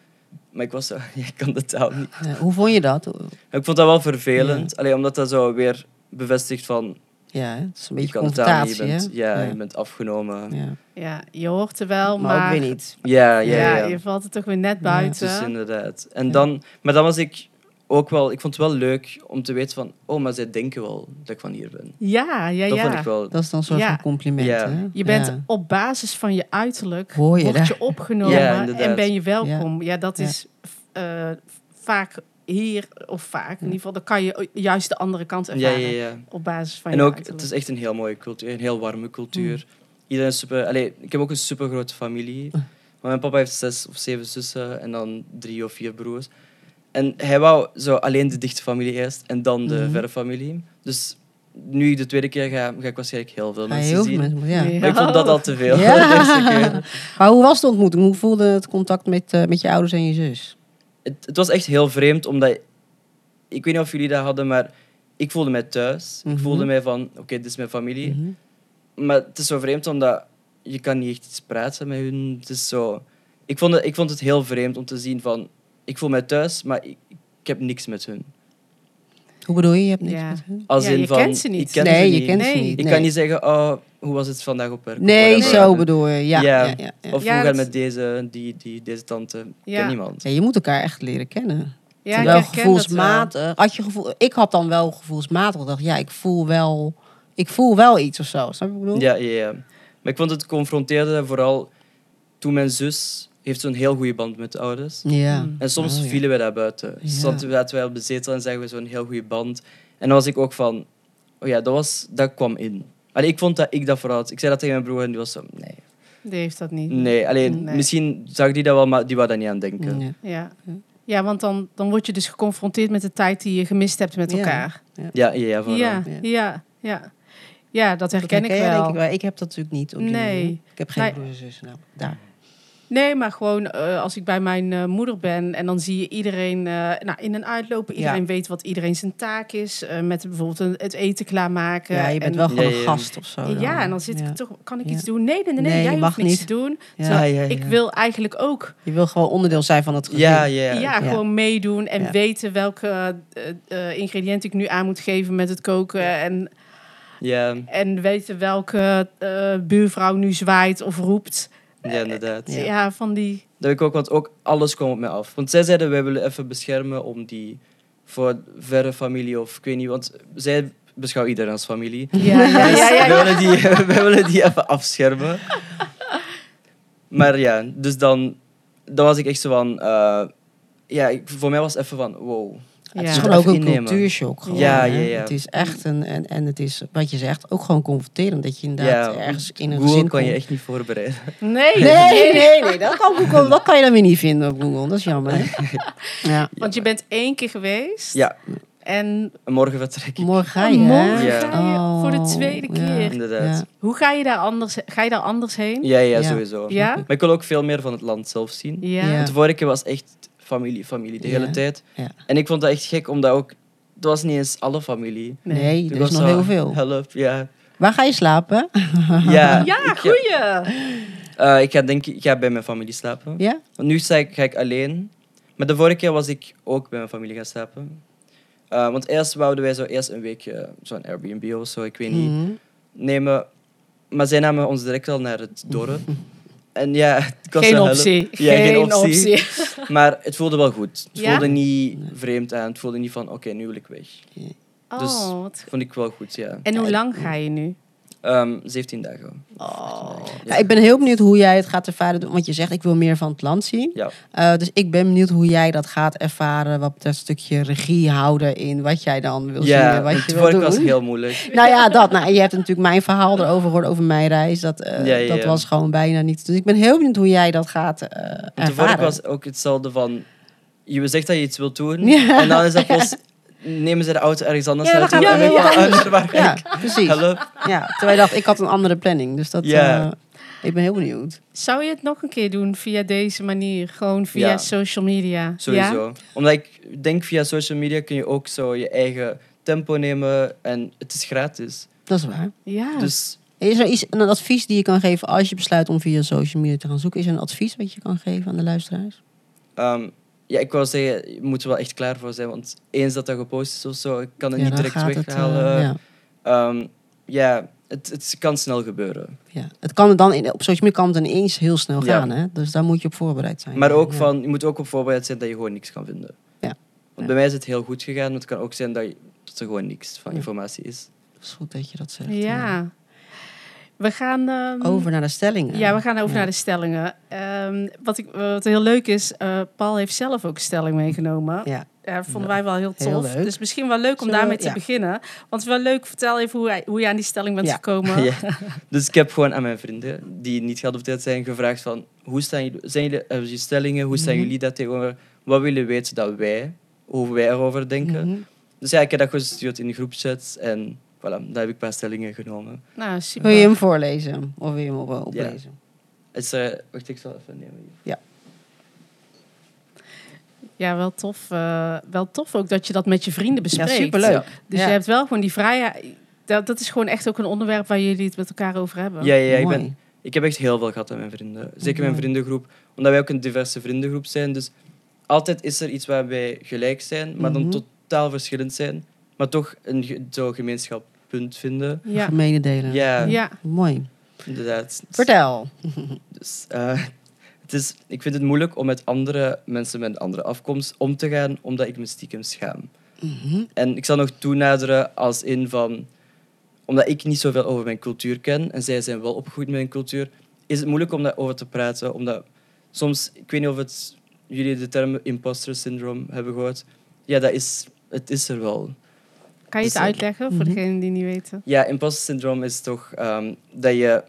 Maar ik was zo, *laughs* ik kan de taal niet. Ja, hoe vond je dat? Ik vond dat wel vervelend, alleen omdat dat zo weer bevestigt van, Ja, het is een je beetje kan de taal je confrontatie, bent, ja, je bent afgenomen. Ja, Ja. Ja, je hoort er wel, Maar, maar, ook weer niet. ja, ja, ja. je valt er toch weer net Ja, buiten. Dus inderdaad. En Ja. dan, maar dan was ik ook wel, ik vond het wel leuk om te weten van, oh, maar zij denken wel dat ik van hier ben. ja, ja, dat ja. vond ik wel. Dat is dan een soort Ja. van compliment, Ja. hè? Je bent Ja. op basis van je uiterlijk Hoor je word dat? je opgenomen Ja, en ben je welkom. Ja, dat Ja. is eh, vaak hier of vaak in ieder geval. Dan kan je juist de andere kant Ja, ervaren ja, ja. op basis van En je ook, uiterlijk. het is echt een heel mooie cultuur, een heel warme cultuur. Mm. Iedereen is super... Allee, ik heb ook een super grote familie. *laughs* Maar mijn papa heeft zes of zeven zussen en dan drie of vier broers. En hij wou zo alleen de dichte familie eerst en dan de Mhm. verre familie. Dus nu ik de tweede keer ga, ga ik waarschijnlijk heel veel mensen heel zien. mensen- ja. Ja. Maar ik vond dat al te veel. Ja. *laughs* de eerste keer. Maar hoe was de ontmoeting? Hoe voelde het contact met, eh, met je ouders en je zus? Het, het was echt heel vreemd, omdat... Ik weet niet of jullie dat hadden, maar ik voelde mij thuis. Mhm. Ik voelde mij van, oké, dit is mijn familie. Mhm. Maar het is zo vreemd omdat je kan niet echt iets praten met hun. Het is zo... ik, vond het, ik vond het heel vreemd om te zien van... Ik voel mij thuis, maar ik, ik heb niks met hun. Hoe bedoel je? Je hebt niks Ja. met hun? Als Ja, in je van, kent ze niet. Ik ken nee, ze je niet. kent ze niet. Ik nee. kan niet zeggen, oh, hoe was het vandaag op werk? Nee, zo bedoel je. Ja, ja. Ja. Ja, ja, Of Ja, hoe gaat dat- het met deze, die, die, deze tante? Ik Ja. ken niemand. Ja, je moet elkaar echt leren kennen. ja, ik Terwijl dat wel. gevoelsmatig. Had je gevoel, ik had dan wel gevoelsmatig gedacht, ja, ik voel wel, ik voel wel iets of zo. Snap je wat ik bedoel? Ja, ja, ja. Maar ik vond het confronteerde vooral toen mijn zus heeft zo'n heel goede band met de ouders. Ja. Mm. En soms Oh, ja. vielen wij daar buiten. Ja. Soms zaten wij op de zetel en zeggen we zo'n heel goede band. En dan was ik ook van, oh ja, dat, was, dat kwam in. Allee, ik vond dat ik dat vooral had. Ik zei dat tegen mijn broer en die was zo, nee. Die heeft dat niet. Nee, alleen Nee. misschien zag die dat wel, maar die wou daar niet aan denken. Ja. Ja. ja, want dan, dan word je dus geconfronteerd met de tijd die je gemist hebt met elkaar. Ja, ja, ja. vooral. Ja, Ja. ja, ja. Ja, dat herken Dat ik herken wel. denk ik wel. Ik heb dat natuurlijk niet. Op die Nee. manier. Ik heb geen Nee. broers en zussen. Nou, daar. Nee, maar gewoon eh, als ik bij mijn eh, moeder ben en dan zie je iedereen eh, nou, in en uitlopen. Iedereen Ja. weet wat iedereen zijn taak is. eh, met bijvoorbeeld een, het eten klaarmaken. Ja, je bent en, wel gewoon een gast of zo. Ja, en dan zit Ja. ik toch, kan ik Ja. iets doen? Nee, nee, nee, nee, je jij mag hoeft niks niet. te doen. Ja. Terwijl Ja, ja, Ik wil eigenlijk ook Je wil gewoon onderdeel zijn van het gezin. Ja, ja, ja, ja. gewoon meedoen en Ja. weten welke ingrediënten ik nu aan moet geven met het koken. En, Ja, en weten welke eh, buurvrouw nu zwaait of roept. Inderdaad. Ja. Ja, van die... Dat ik ook, want ook alles kwam op mij af. Want zij zeiden, wij willen even beschermen om die voor verre familie of ik weet niet, want zij beschouwen iedereen als familie. Ja, *laughs* ja, ja, ja, Wij, ja. willen die, *laughs* wij willen die even afschermen. Maar ja, dus dan, dan was ik echt zo van, eh, ja, voor mij was het even van, wow. Het Ja. is moet gewoon ook een innemen. cultuurshock. Gewoon, Ja, ja, ja. Het is echt een, en, en het is, wat je zegt, ook gewoon confronterend. Dat je inderdaad ja, ergens in een Google gezin kan je echt niet voorbereiden. Nee, *laughs* Nee, nee, nee. Dat kan, Google, *laughs* dat kan je dan weer niet vinden op Google. Dat is jammer, hè? *laughs* Ja. Want je bent één keer geweest. Ja, En morgen vertrek ik. Morgen ga je, Oh, morgen Ja. ga je voor de Oh, tweede ja. keer. Inderdaad. Ja. Hoe ga je daar anders, ga je daar anders heen? Ja, ja, Ja. sowieso. Ja? Maar ik wil ook veel meer van het land zelf zien. Ja. Ja. Want de vorige keer was echt familie, familie, de Ja. hele tijd. Ja. En ik vond dat echt gek, omdat ook... Het was niet eens alle familie. Nee. Toen er is was nog zo, heel veel. Help, ja. Waar ga je slapen? Ja, *laughs* Ja, ik, ga, goeie. eh, ik ga denk ik ga bij mijn familie slapen. Ja? Want nu sta ik, ga ik alleen. Maar de vorige keer was ik ook bij mijn familie gaan slapen. Eh, want eerst wouden wij zo eerst een weekje zo'n Airbnb of zo, ik weet niet, Mhm. nemen. Maar zij namen ons direct al naar het dorp. *laughs* En ja, ik was Geen optie. Ja, geen geen optie. optie. *laughs* Maar het voelde wel goed. Het Ja? voelde niet vreemd aan. Het voelde niet van, oké, nu wil ik weg. Dus- Oh, wat... Vond ik wel goed, ja. En hoe lang ga je nu? Ehm 17 dagen. Oh. Ja. Ja, ik ben heel benieuwd hoe jij het gaat ervaren. Want je zegt, ik wil meer van het land zien. Ja. Eh, dus ik ben benieuwd hoe jij dat gaat ervaren. Wat betreft een stukje regie houden in wat jij dan wil zien. En wat je wil doen. was heel moeilijk. Nou ja, dat. Nou, je hebt natuurlijk mijn verhaal erover gehoord over mijn reis. Dat, eh, Ja, ja, dat ja. was gewoon bijna niet. Dus ik ben heel benieuwd hoe jij dat gaat eh de ervaren. vorige was ook hetzelfde van... Je zegt dat je iets wilt doen. Ja. En dan is dat *laughs* plots... Nemen ze de auto ergens anders Ja, gaan we ik ga Ja, ik? precies. Help. Ja, terwijl je dacht, ik had een andere planning. Dus dat, Ja. eh, ik ben heel benieuwd. Zou je het nog een keer doen via deze manier? Gewoon via Ja. social media? Sowieso. Ja? Omdat ik denk, via social media kun je ook zo je eigen tempo nemen. En het is gratis. Dat is waar. Ja. Dus Is er iets, een advies die je kan geven als je besluit om via social media te gaan zoeken? Is er een advies wat je kan geven aan de luisteraars? ehm, ja, ik wou zeggen, je moet er wel echt klaar voor zijn. Want eens dat dat gepost is of zo, ik kan het Ja, niet direct het, eh, weghalen. ja. Ehm, ja, het, het kan snel gebeuren. Ja. Het kan dan in, op social media kan het ineens heel snel Ja. gaan, hè? dus daar moet je op voorbereid zijn. Maar ook Ja. van, je moet ook op voorbereid zijn dat je gewoon niks kan vinden. Ja. Want Ja. bij mij is het heel goed gegaan, maar het kan ook zijn dat, je, dat er gewoon niks van Ja. informatie is. Het is goed dat je dat zegt. ja. We gaan... ehm, Over naar de stellingen. Ja, we gaan over Ja. naar de stellingen. Ehm, wat, ik, wat heel leuk is, eh, Paul heeft zelf ook een stelling meegenomen. Ja. Ja, dat vonden wij wel heel Heel tof. leuk. Dus misschien wel leuk om we- daarmee te ja. beginnen. Want het is wel leuk, vertel even hoe, hoe je aan die stelling bent Ja. gekomen. *laughs* Ja. *laughs* Dus ik heb gewoon aan mijn vrienden, die niet geadopteerd zijn, gevraagd van, hoe staan jullie, zijn jullie, jullie stellingen, hoe staan Mhm. jullie daar tegenover? Wat willen weten dat wij, hoe wij erover denken? Mhm. Dus ja, ik heb dat gestuurd in de groepchat en voilà, daar heb ik een paar stellingen genomen. Nou, super. Wil je hem voorlezen? Of wil je hem op, oplezen? Het is, eh, wacht, ik zal even nemen. Ja, wel tof. eh, wel tof ook dat je dat met je vrienden Ja, bespreekt. superleuk. Ja. Dus Ja. je hebt wel gewoon die vrijheid. Dat, dat is gewoon echt ook een onderwerp waar jullie het met elkaar over hebben. Ja, ja, ja, ik, ben, ik heb echt heel veel gehad aan mijn vrienden. Zeker mijn vriendengroep, omdat wij ook een diverse vriendengroep zijn. Dus altijd is er iets waar wij gelijk zijn, maar Mhm. dan totaal verschillend zijn. Maar toch een zo gemeenschappunt vinden. Ja. Mededelen. Ja, Ja. Mooi. inderdaad. Vertel. *laughs* Dus, eh, het is, ik vind het moeilijk om met andere mensen met een andere afkomst om te gaan, omdat ik me stiekem schaam. Mhm. En ik zal nog toenaderen als in van... Omdat ik niet zoveel over mijn cultuur ken, en zij zijn wel opgegroeid met een cultuur, is het moeilijk om daarover te praten. Omdat soms, ik weet niet of het, jullie de term imposter syndrome hebben gehoord. Ja, dat is, het is er wel. Kan je het Dus, uitleggen voor mhm. degenen die niet weten? Ja, imposter syndrome is toch ehm, dat je...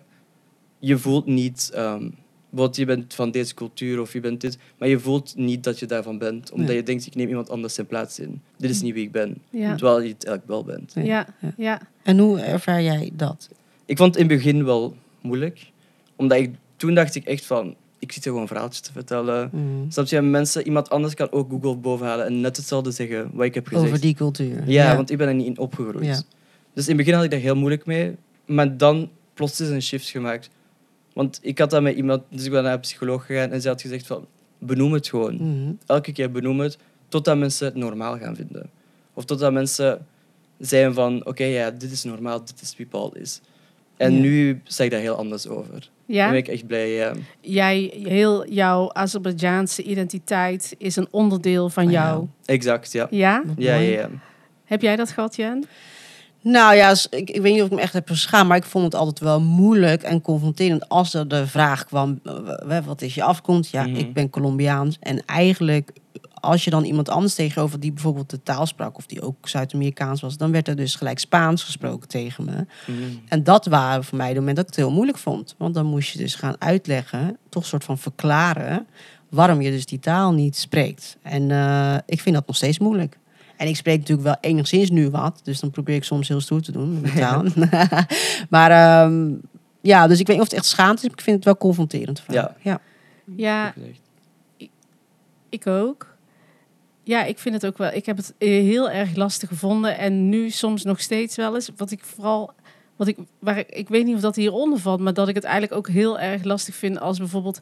Je voelt niet... ehm bijvoorbeeld, je bent van deze cultuur of je bent dit, maar je voelt niet dat je daarvan bent. Omdat Nee. je denkt, ik neem iemand anders zijn plaats in. Dit is niet wie ik ben. Ja. Terwijl je het eigenlijk wel bent. Nee. Ja. Ja. Ja. En hoe ervaar jij dat? Ik vond het in het begin wel moeilijk. Omdat ik, toen dacht ik echt van, ik zit hier gewoon verhaaltjes te vertellen. Mhm. Snap je, mensen, iemand anders kan ook Google bovenhalen en net hetzelfde zeggen wat ik heb gezegd. Over die cultuur. Ja, want ik ben er niet in opgegroeid. Ja. Dus in het begin had ik daar heel moeilijk mee. Maar dan plots is een shift gemaakt. Want ik had dat met iemand, dus ik ben naar een psycholoog gegaan en zij had gezegd van, benoem het gewoon. Mhm. Elke keer benoem het, totdat mensen het normaal gaan vinden. Of totdat mensen zijn van, oké, ja, dit is normaal, dit is wie Paul is. En nu zeg ik daar heel anders over. Ja? Ben ik echt blij, ja. Jij, heel jouw Azerbeidzjaanse identiteit is een onderdeel van jou. jou. Exact, ja. Ja? Ja, ja, ja. Heb jij dat gehad, Jen? Nou ja, ik, ik weet niet of ik me echt heb geschaamd, maar ik vond het altijd wel moeilijk en confronterend als er de vraag kwam, wat is je afkomst? Ja, Mhm. ik ben Colombiaans. En eigenlijk, als je dan iemand anders tegenover die bijvoorbeeld de taal sprak, of die ook Zuid-Amerikaans was, dan werd er dus gelijk Spaans gesproken tegen me. Mhm. En dat waren voor mij de momenten dat ik het heel moeilijk vond. Want dan moest je dus gaan uitleggen, toch een soort van verklaren, waarom je dus die taal niet spreekt. En eh, ik vind dat nog steeds moeilijk. En ik spreek natuurlijk wel enigszins nu wat, dus dan probeer ik soms heel stoer te doen met *laughs* *laughs* maar ehm, ja, dus ik weet niet of het echt schaamte is, maar ik vind het wel confronterend. vaak. Ja. ja. Ja, ik ook. Ja, ik vind het ook wel. Ik heb het heel erg lastig gevonden en nu soms nog steeds wel eens. Wat ik vooral, wat ik, waar ik, ik weet niet of dat hieronder valt, maar dat ik het eigenlijk ook heel erg lastig vind als bijvoorbeeld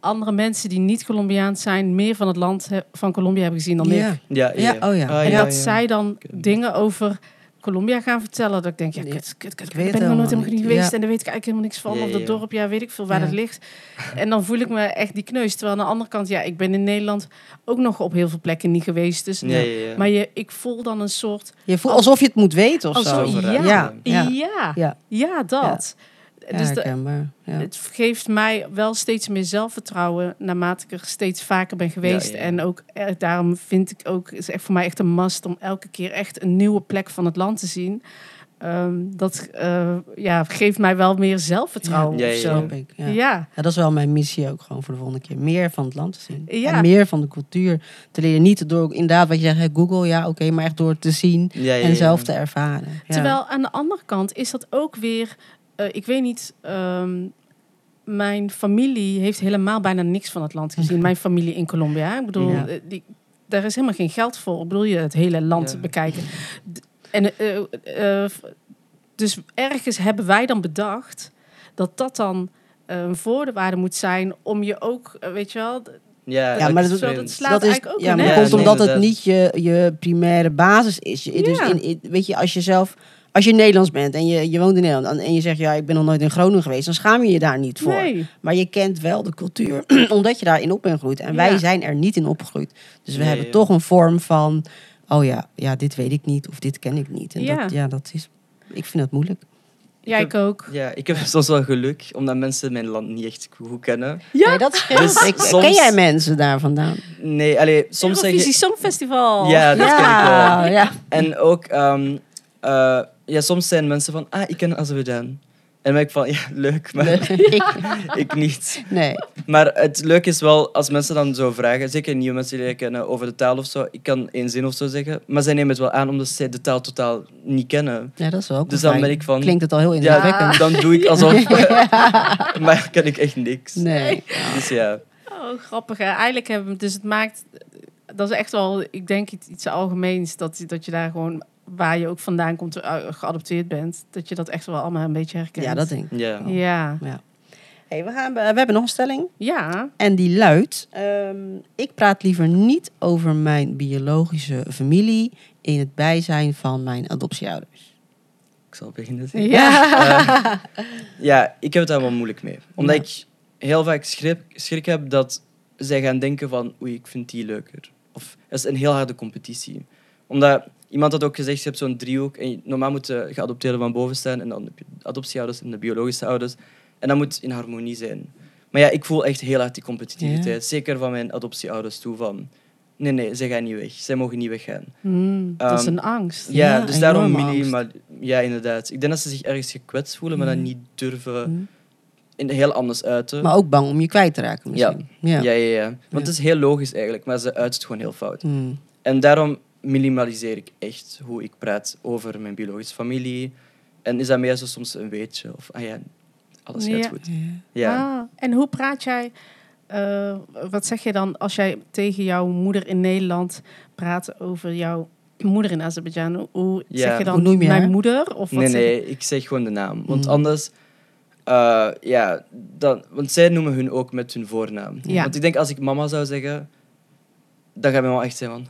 andere mensen die niet Colombiaans zijn, meer van het land he- van Colombia hebben gezien dan Ja. ik. Ja, ja, Ja, oh ja. Ah, En ja, dat ja. zij dan dingen over Colombia gaan vertellen. Dat ik denk, ja, Ja, kut, kut, kut, ik weet ben het er nooit helemaal niet geweest. Ja. En daar weet ik eigenlijk helemaal niks van. Ja, of dat dorp, ja, weet ik veel waar dat ligt. En dan voel ik me echt die kneus. Terwijl aan de andere kant, ja, ik ben in Nederland ook nog op heel veel plekken niet geweest. Dus. Maar je, ik voel dan een soort... Je voelt alsof je het moet weten of Alsof- zo. Over, ja, Ja, Ja, ja. ja, Ja. dat. Dus de-. Ja. het geeft mij wel steeds meer zelfvertrouwen naarmate ik er steeds vaker ben geweest. Ja, ja. En ook eh, daarom vind ik ook, is echt voor mij echt een must om elke keer echt een nieuwe plek van het land te zien. Ehm, dat eh, ja, geeft mij wel meer zelfvertrouwen Ja, ja, ja. Ja. Dat is wel mijn missie ook gewoon voor de volgende keer. Meer van het land te zien. En meer van de cultuur te leren. Niet door, inderdaad wat je zegt, Google, ja oké, maar echt door te zien en zelf te ervaren. Terwijl aan de andere kant is dat ook weer, eh, ik weet niet, ehm, mijn familie heeft helemaal bijna niks van het land gezien. *laughs* Mijn familie in Colombia. Ik bedoel, Ja. eh, die, daar is helemaal geen geld voor. Ik bedoel, je het hele land Ja. bekijken. En, eh, dus ergens hebben wij dan bedacht dat dat dan een voorwaarde moet zijn om je ook, weet je wel, Ja, Ja, maar dat, Zo, dat slaat dat is, eigenlijk ook ja, in, maar komt Ja, nee, omdat het niet je, je primaire basis is. Je, Dus Ja. in, in- weet je, als je zelf, als je Nederlands bent en je, je woont in Nederland en je zegt, ja, ik ben nog nooit in Groningen geweest, dan schaam je je daar niet voor. nee. Maar je kent wel de cultuur, *clears throat* omdat je daarin op bent gegroeid. En wij Ja. zijn er niet in opgegroeid. Dus we Nee, hebben toch een vorm van, oh ja, ja, dit weet ik niet of dit ken ik niet. En Ja. dat, ja, dat is, ik vind dat moeilijk. Ja, ik ook. Ja, ik heb *laughs* soms wel geluk, omdat mensen mijn land niet echt goed kennen. Ja, Nee, dat scheelt. Dus ik, soms- Ken jij mensen daar vandaan? Nee, allee, soms zeg Eurovisie je... Songfestival. Ja, dat ken ik wel. ja, ja. En ook, ehm, eh, ja, soms zijn mensen van, ah, ik ken Azerbeidzjan. En dan ben ik van, ja, leuk, maar *laughs* ik, ik niet. nee. Maar het leuke is wel, als mensen dan zo vragen, zeker nieuwe mensen die kennen over de taal of zo, ik kan één zin of zo zeggen, maar zij nemen het wel aan omdat zij de taal totaal niet kennen. Ja, dat is wel ook Dus dan ben ik van- Klinkt het al heel Ja, indrukwekkend. dan doe ik alsof... *laughs* *laughs* maar ken ik echt niks. Nee. Dus ja. Oh, grappig. Hè? Eigenlijk hebben we, dus het maakt, dat is echt wel, ik denk iets, iets algemeens, dat, dat je daar gewoon, waar je ook vandaan komt, eh, geadopteerd bent, dat je dat echt wel allemaal een beetje herkent. Ja, dat denk ik. Ja. Ja. Hey, we, gaan, we hebben nog een stelling. Ja. En die luidt... ehm, ik praat liever niet over mijn biologische familie... in het bijzijn van mijn adoptieouders. Ik zal beginnen. zeggen. Ja. *laughs* Eh, ja, ik heb het daar wel moeilijk mee. Omdat Ja. ik heel vaak schrik, schrik heb dat zij gaan denken van oei, ik vind die leuker. Of het is een heel harde competitie. Omdat iemand had ook gezegd, je hebt zo'n driehoek en je- normaal moet de geadopteerde van boven staan en dan heb je de adoptieouders en de biologische ouders. En dat moet in harmonie zijn. Maar ja, ik voel echt heel hard die competitiviteit. Zeker van mijn adoptieouders toe van nee, nee, zij gaan niet weg. Zij mogen niet weggaan. Hmm, dat is Ehm, een angst. Ja, Ja, dus daarom maar ja, inderdaad. Ik denk dat ze zich ergens gekwetst voelen, maar dat Mm. niet durven Mm. in heel anders uiten. Maar ook bang om je kwijt te raken misschien. Ja. ja, ja, ja. Want het is heel logisch eigenlijk, maar ze uit het gewoon heel fout. Hmm. En daarom minimaliseer ik echt hoe ik praat over mijn biologische familie. En is dat meer zo soms een weetje of ah ja, alles gaat Ja. goed. Ja. Ja. Ah, en hoe praat jij, eh, wat zeg je dan als jij tegen jouw moeder in Nederland praat over jouw moeder in Azerbeidzjan? Hoe Ja. zeg je dan Hoe noem je mijn moeder? Of wat Nee, zeg je? nee, ik zeg gewoon de naam. Want Mm. anders, eh, ja, dan, want zij noemen hun ook met hun voornaam. Ja. Want ik denk als ik mama zou zeggen, dan gaat mijn mama echt zijn van,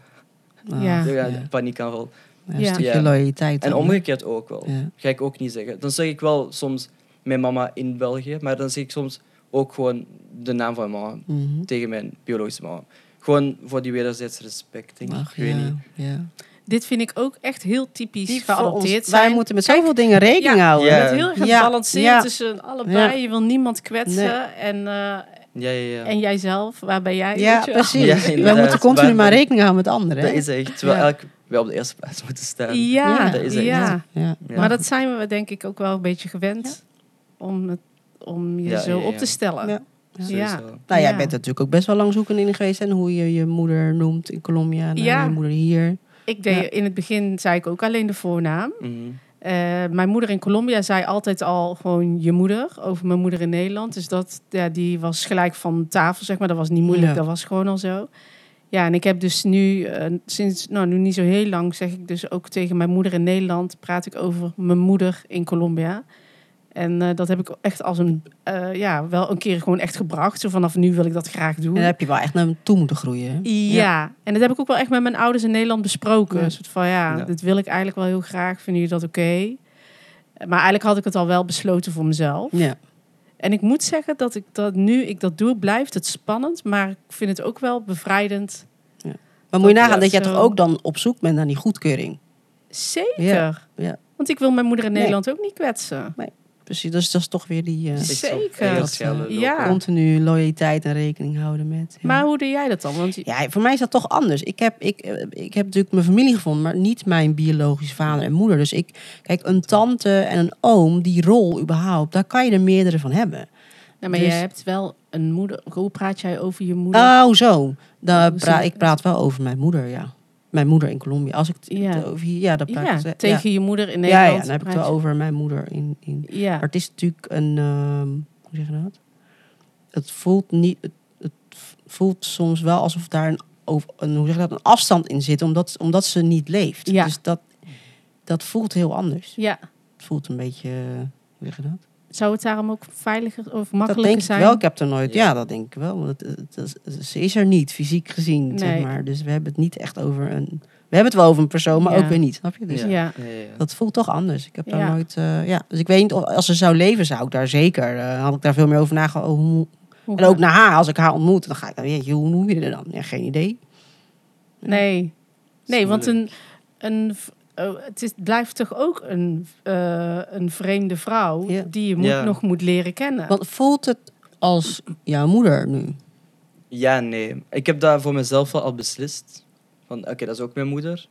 Ah, Ja. ja, ja. een paniekaanval. Ja, een Ja. stukje Ja. loyaliteit. En omgekeerd ook wel. Ja. Ga ik ook niet zeggen. Dan zeg ik wel soms mijn mama in België, maar dan zeg ik soms ook gewoon de naam van mijn mama Mhm. tegen mijn biologische mama. Gewoon voor die wederzijds respect, denk ik. Ach, ik weet ja, niet. ja. Dit vind ik ook echt heel typisch geadopteerd ons- Wij moeten met zoveel dingen rekening Ja. houden. Ja. Het heel erg Ja, ja. tussen allebei. Ja. Je wil niemand kwetsen. Nee. En, eh, Ja, ja, ja. en jijzelf, waar ben jij? Ja, precies. Ja, we moeten continu maar rekening houden met anderen. Dat hè? is echt. Terwijl Ja. elk wel op de eerste plaats moeten staan. Ja, Ja, dat is echt. ja. Ja. Ja. Maar dat zijn we denk ik ook wel een beetje gewend om, het, om je Ja, zo ja, ja. op te stellen. Ja. Nou, jij Ja. bent natuurlijk ook best wel lang zoeken in geweest. En hoe je je moeder noemt in Colombia. En Ja. je moeder hier. Ik deed, Ja. In het begin zei ik ook alleen de voornaam. Mhm. Mijn moeder in Colombia zei altijd al gewoon je moeder over mijn moeder in Nederland. Dus dat, ja, die was gelijk van tafel, zeg maar. Dat was niet moeilijk, Ja. dat was gewoon al zo. Ja, en ik heb dus nu, eh, sinds, nou nu niet zo heel lang, zeg ik dus ook tegen mijn moeder in Nederland, praat ik over mijn moeder in Colombia. En eh, dat heb ik echt als een, eh, ja, wel een keer gewoon echt gebracht. Zo vanaf nu wil ik dat graag doen. En daar heb je wel echt naar toe moeten groeien. Ja. en dat heb ik ook wel echt met mijn ouders in Nederland besproken. Ja. Een soort van, ja, Ja. dit wil ik eigenlijk wel heel graag. Vinden jullie dat oké? Maar eigenlijk had ik het al wel besloten voor mezelf. Ja. En ik moet zeggen dat ik dat nu ik dat doe, blijft het spannend. Maar ik vind het ook wel bevrijdend. Maar moet je nagaan Ja, dat jij zo. toch ook dan op zoek bent naar die goedkeuring. Zeker. Ja, ja. Want ik wil mijn moeder in Nee. Nederland ook niet kwetsen. Precies, dus dat is toch weer die eh, zo Zeker. eierschellen lopen. Ja. continu loyaliteit en rekening houden met. ja. Maar hoe doe jij dat dan? Want je- Ja, voor mij is dat toch anders. Ik heb, ik, eh, ik heb natuurlijk mijn familie gevonden, maar niet mijn biologische vader en moeder. Dus ik, kijk, een tante en een oom, die rol überhaupt, daar kan je er meerdere van hebben. Ja, maar Dus- jij hebt wel een moeder. Hoe praat jij over je moeder? Oh, zo. Daar ik praat wel over mijn moeder, ja. Mijn moeder in Colombia. Als ik het Ja. over hier, ja, dan praat ja, tegen je moeder in. Nederland. Ja, ja, dan heb ik het wel over mijn moeder in, in Ja, Maar het is natuurlijk een, ehm, hoe zeg je dat? Het voelt niet, het, het voelt soms wel alsof daar een, een, hoe zeg je dat, een afstand in zit, omdat, omdat ze niet leeft. Ja. Dus dat, dat voelt heel anders. ja. Het voelt een beetje, hoe zeg je dat? Zou het daarom ook veiliger of Dat makkelijker denk ik zijn? wel. Ik heb er nooit, ja, dat denk ik wel. Want het, het- het- ze is er niet, fysiek gezien, Nee. zeg maar. Dus we hebben het niet echt over een, we hebben het wel over een persoon, maar Ja. ook weer niet. Snap je? Dus Ja. Dat voelt toch anders. Ik heb daar Ja. nooit, eh, ja. Dus ik weet niet, of, als ze zou leven, zou ik daar zeker, eh, had ik daar veel meer over nagedacht. Oh, hoe, En ook naar haar, als ik haar ontmoet, dan ga ik dan, jeetje, hoe noem je er dan? Ja, geen idee. Nee. Nee, want een, een, oh, het is, blijft toch ook een, eh, een vreemde vrouw Ja. die je moet, Ja. nog moet leren kennen. Want voelt het als jouw moeder nu? Ja, nee. Ik heb dat voor mezelf wel al beslist. Van, oké, dat is ook mijn moeder.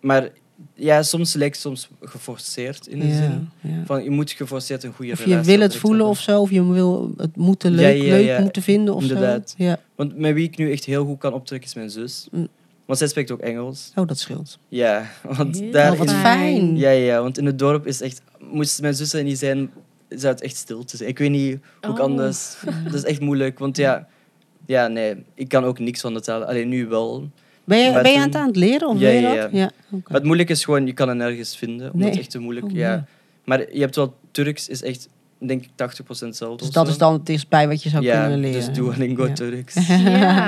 Maar ja, soms lijkt het soms geforceerd in de zin. ja. Van, je moet geforceerd een goede Of je relatie wil het voelen of zo, of je wil het moeten Ja, leuk, ja, leuk ja. moeten vinden of Inderdaad. zo. Ja. Want met wie ik nu echt heel goed kan optrekken is mijn zus. Mm. Want zij spreekt ook Engels. Oh, dat scheelt. Ja, want Heel daar Oh, wat in- fijn. Ja, ja, want in het dorp is echt... Moest mijn zus er niet zijn, zou het echt stil te zijn. Ik weet niet hoe ik Oh. anders... Dat is echt moeilijk, want ja... Ja, nee, ik kan ook niks van de taal. Alleen nu wel. Ben je, Maar ben je toen- aan het aan het leren? Of Ja, ja, dat? ja. ja. het moeilijke is gewoon, je kan het nergens vinden. Omdat Nee. het echt te moeilijk Oh, ja. Maar je hebt wel... Turks is echt, denk ik, 80% hetzelfde. Dus dat zo. is dan het dichtstbij wat je zou ja, kunnen leren. dus Duolingo Ja. Turks. *laughs* ja,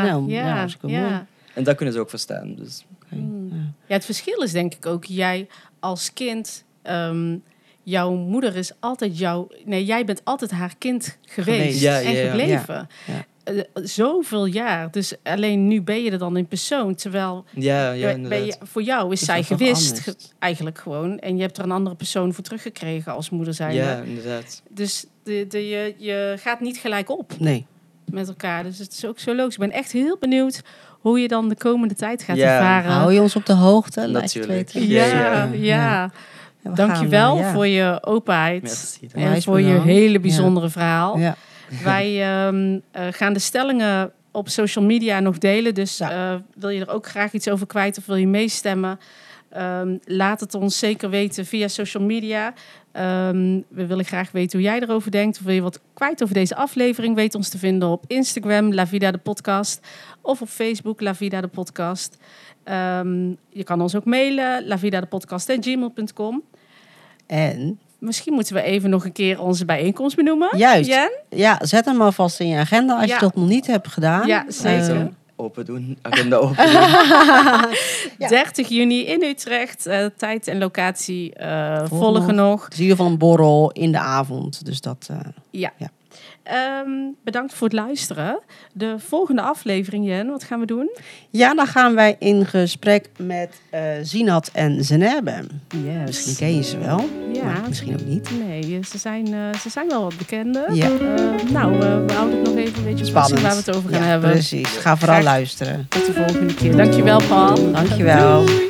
Nou, ja, ja, mooi. ja. En dat kunnen ze ook verstaan. Dus. Oké, Mm. ja. Ja, het verschil is denk ik ook, jij als kind, ehm, jouw moeder is altijd jouw, nee, jij bent altijd haar kind geweest, Geweest. Ja, en ja, ja. gebleven. Ja, Eh, zoveel jaar, dus alleen nu ben je er dan in persoon, terwijl Ja, ja, ben- je, voor jou is Is zij gewist, ge- eigenlijk gewoon, en je hebt er een andere persoon voor teruggekregen als moeder zijn. Ja, inderdaad. Dus de, de, je, je gaat niet gelijk op Nee. met elkaar, dus het is ook zo logisch. Ik ben echt heel benieuwd hoe je dan de komende tijd gaat Ja. ervaren. Hou je ons op de hoogte? Laat je het Natuurlijk. weten. Ja, Ja, ja. ja. Ja, we Dankjewel gaan, eh, ja. voor je openheid Merci. en voor je hele bijzondere verhaal. Ja. Wij ehm, eh, gaan de stellingen op social media nog delen. Dus Ja. eh, wil je er ook graag iets over kwijt of wil je meestemmen? Ehm, laat het ons zeker weten via social media. Ehm, we willen graag weten hoe jij erover denkt. Of wil je wat kwijt over deze aflevering? Weet ons te vinden op Instagram, La Vida de Podcast. Of op Facebook, La Vida de Podcast. Ehm, je kan ons ook mailen, lavidadepodcast.gmail.com. En Misschien moeten we even nog een keer onze bijeenkomst benoemen. Juist. Jen? ja, zet hem alvast in je agenda als Ja. je dat nog niet hebt gedaan. Ja, zeker. Open doen, agenda open doen. *laughs* Ja. 30 juni in Utrecht. Eh, tijd en locatie eh, Volgen nog. Ieder geval een borrel in de avond. Dus dat. eh, Ja. Ja. Ehm, bedankt voor het luisteren. De volgende aflevering, Jen, wat gaan we doen? Ja, dan gaan wij in gesprek met eh Zinat en Zenebe. Yes. Misschien ken je ze wel, Ja. maar misschien ook niet. Nee, ze zijn, eh, ze zijn wel wat bekende. Ja. Eh, nou, we houden het nog even een beetje Spannend. spannend waar we het over gaan Ja, hebben. Precies. Ga vooral Graag. luisteren. Tot de volgende keer. Dankjewel, Paul. Dankjewel. Doei.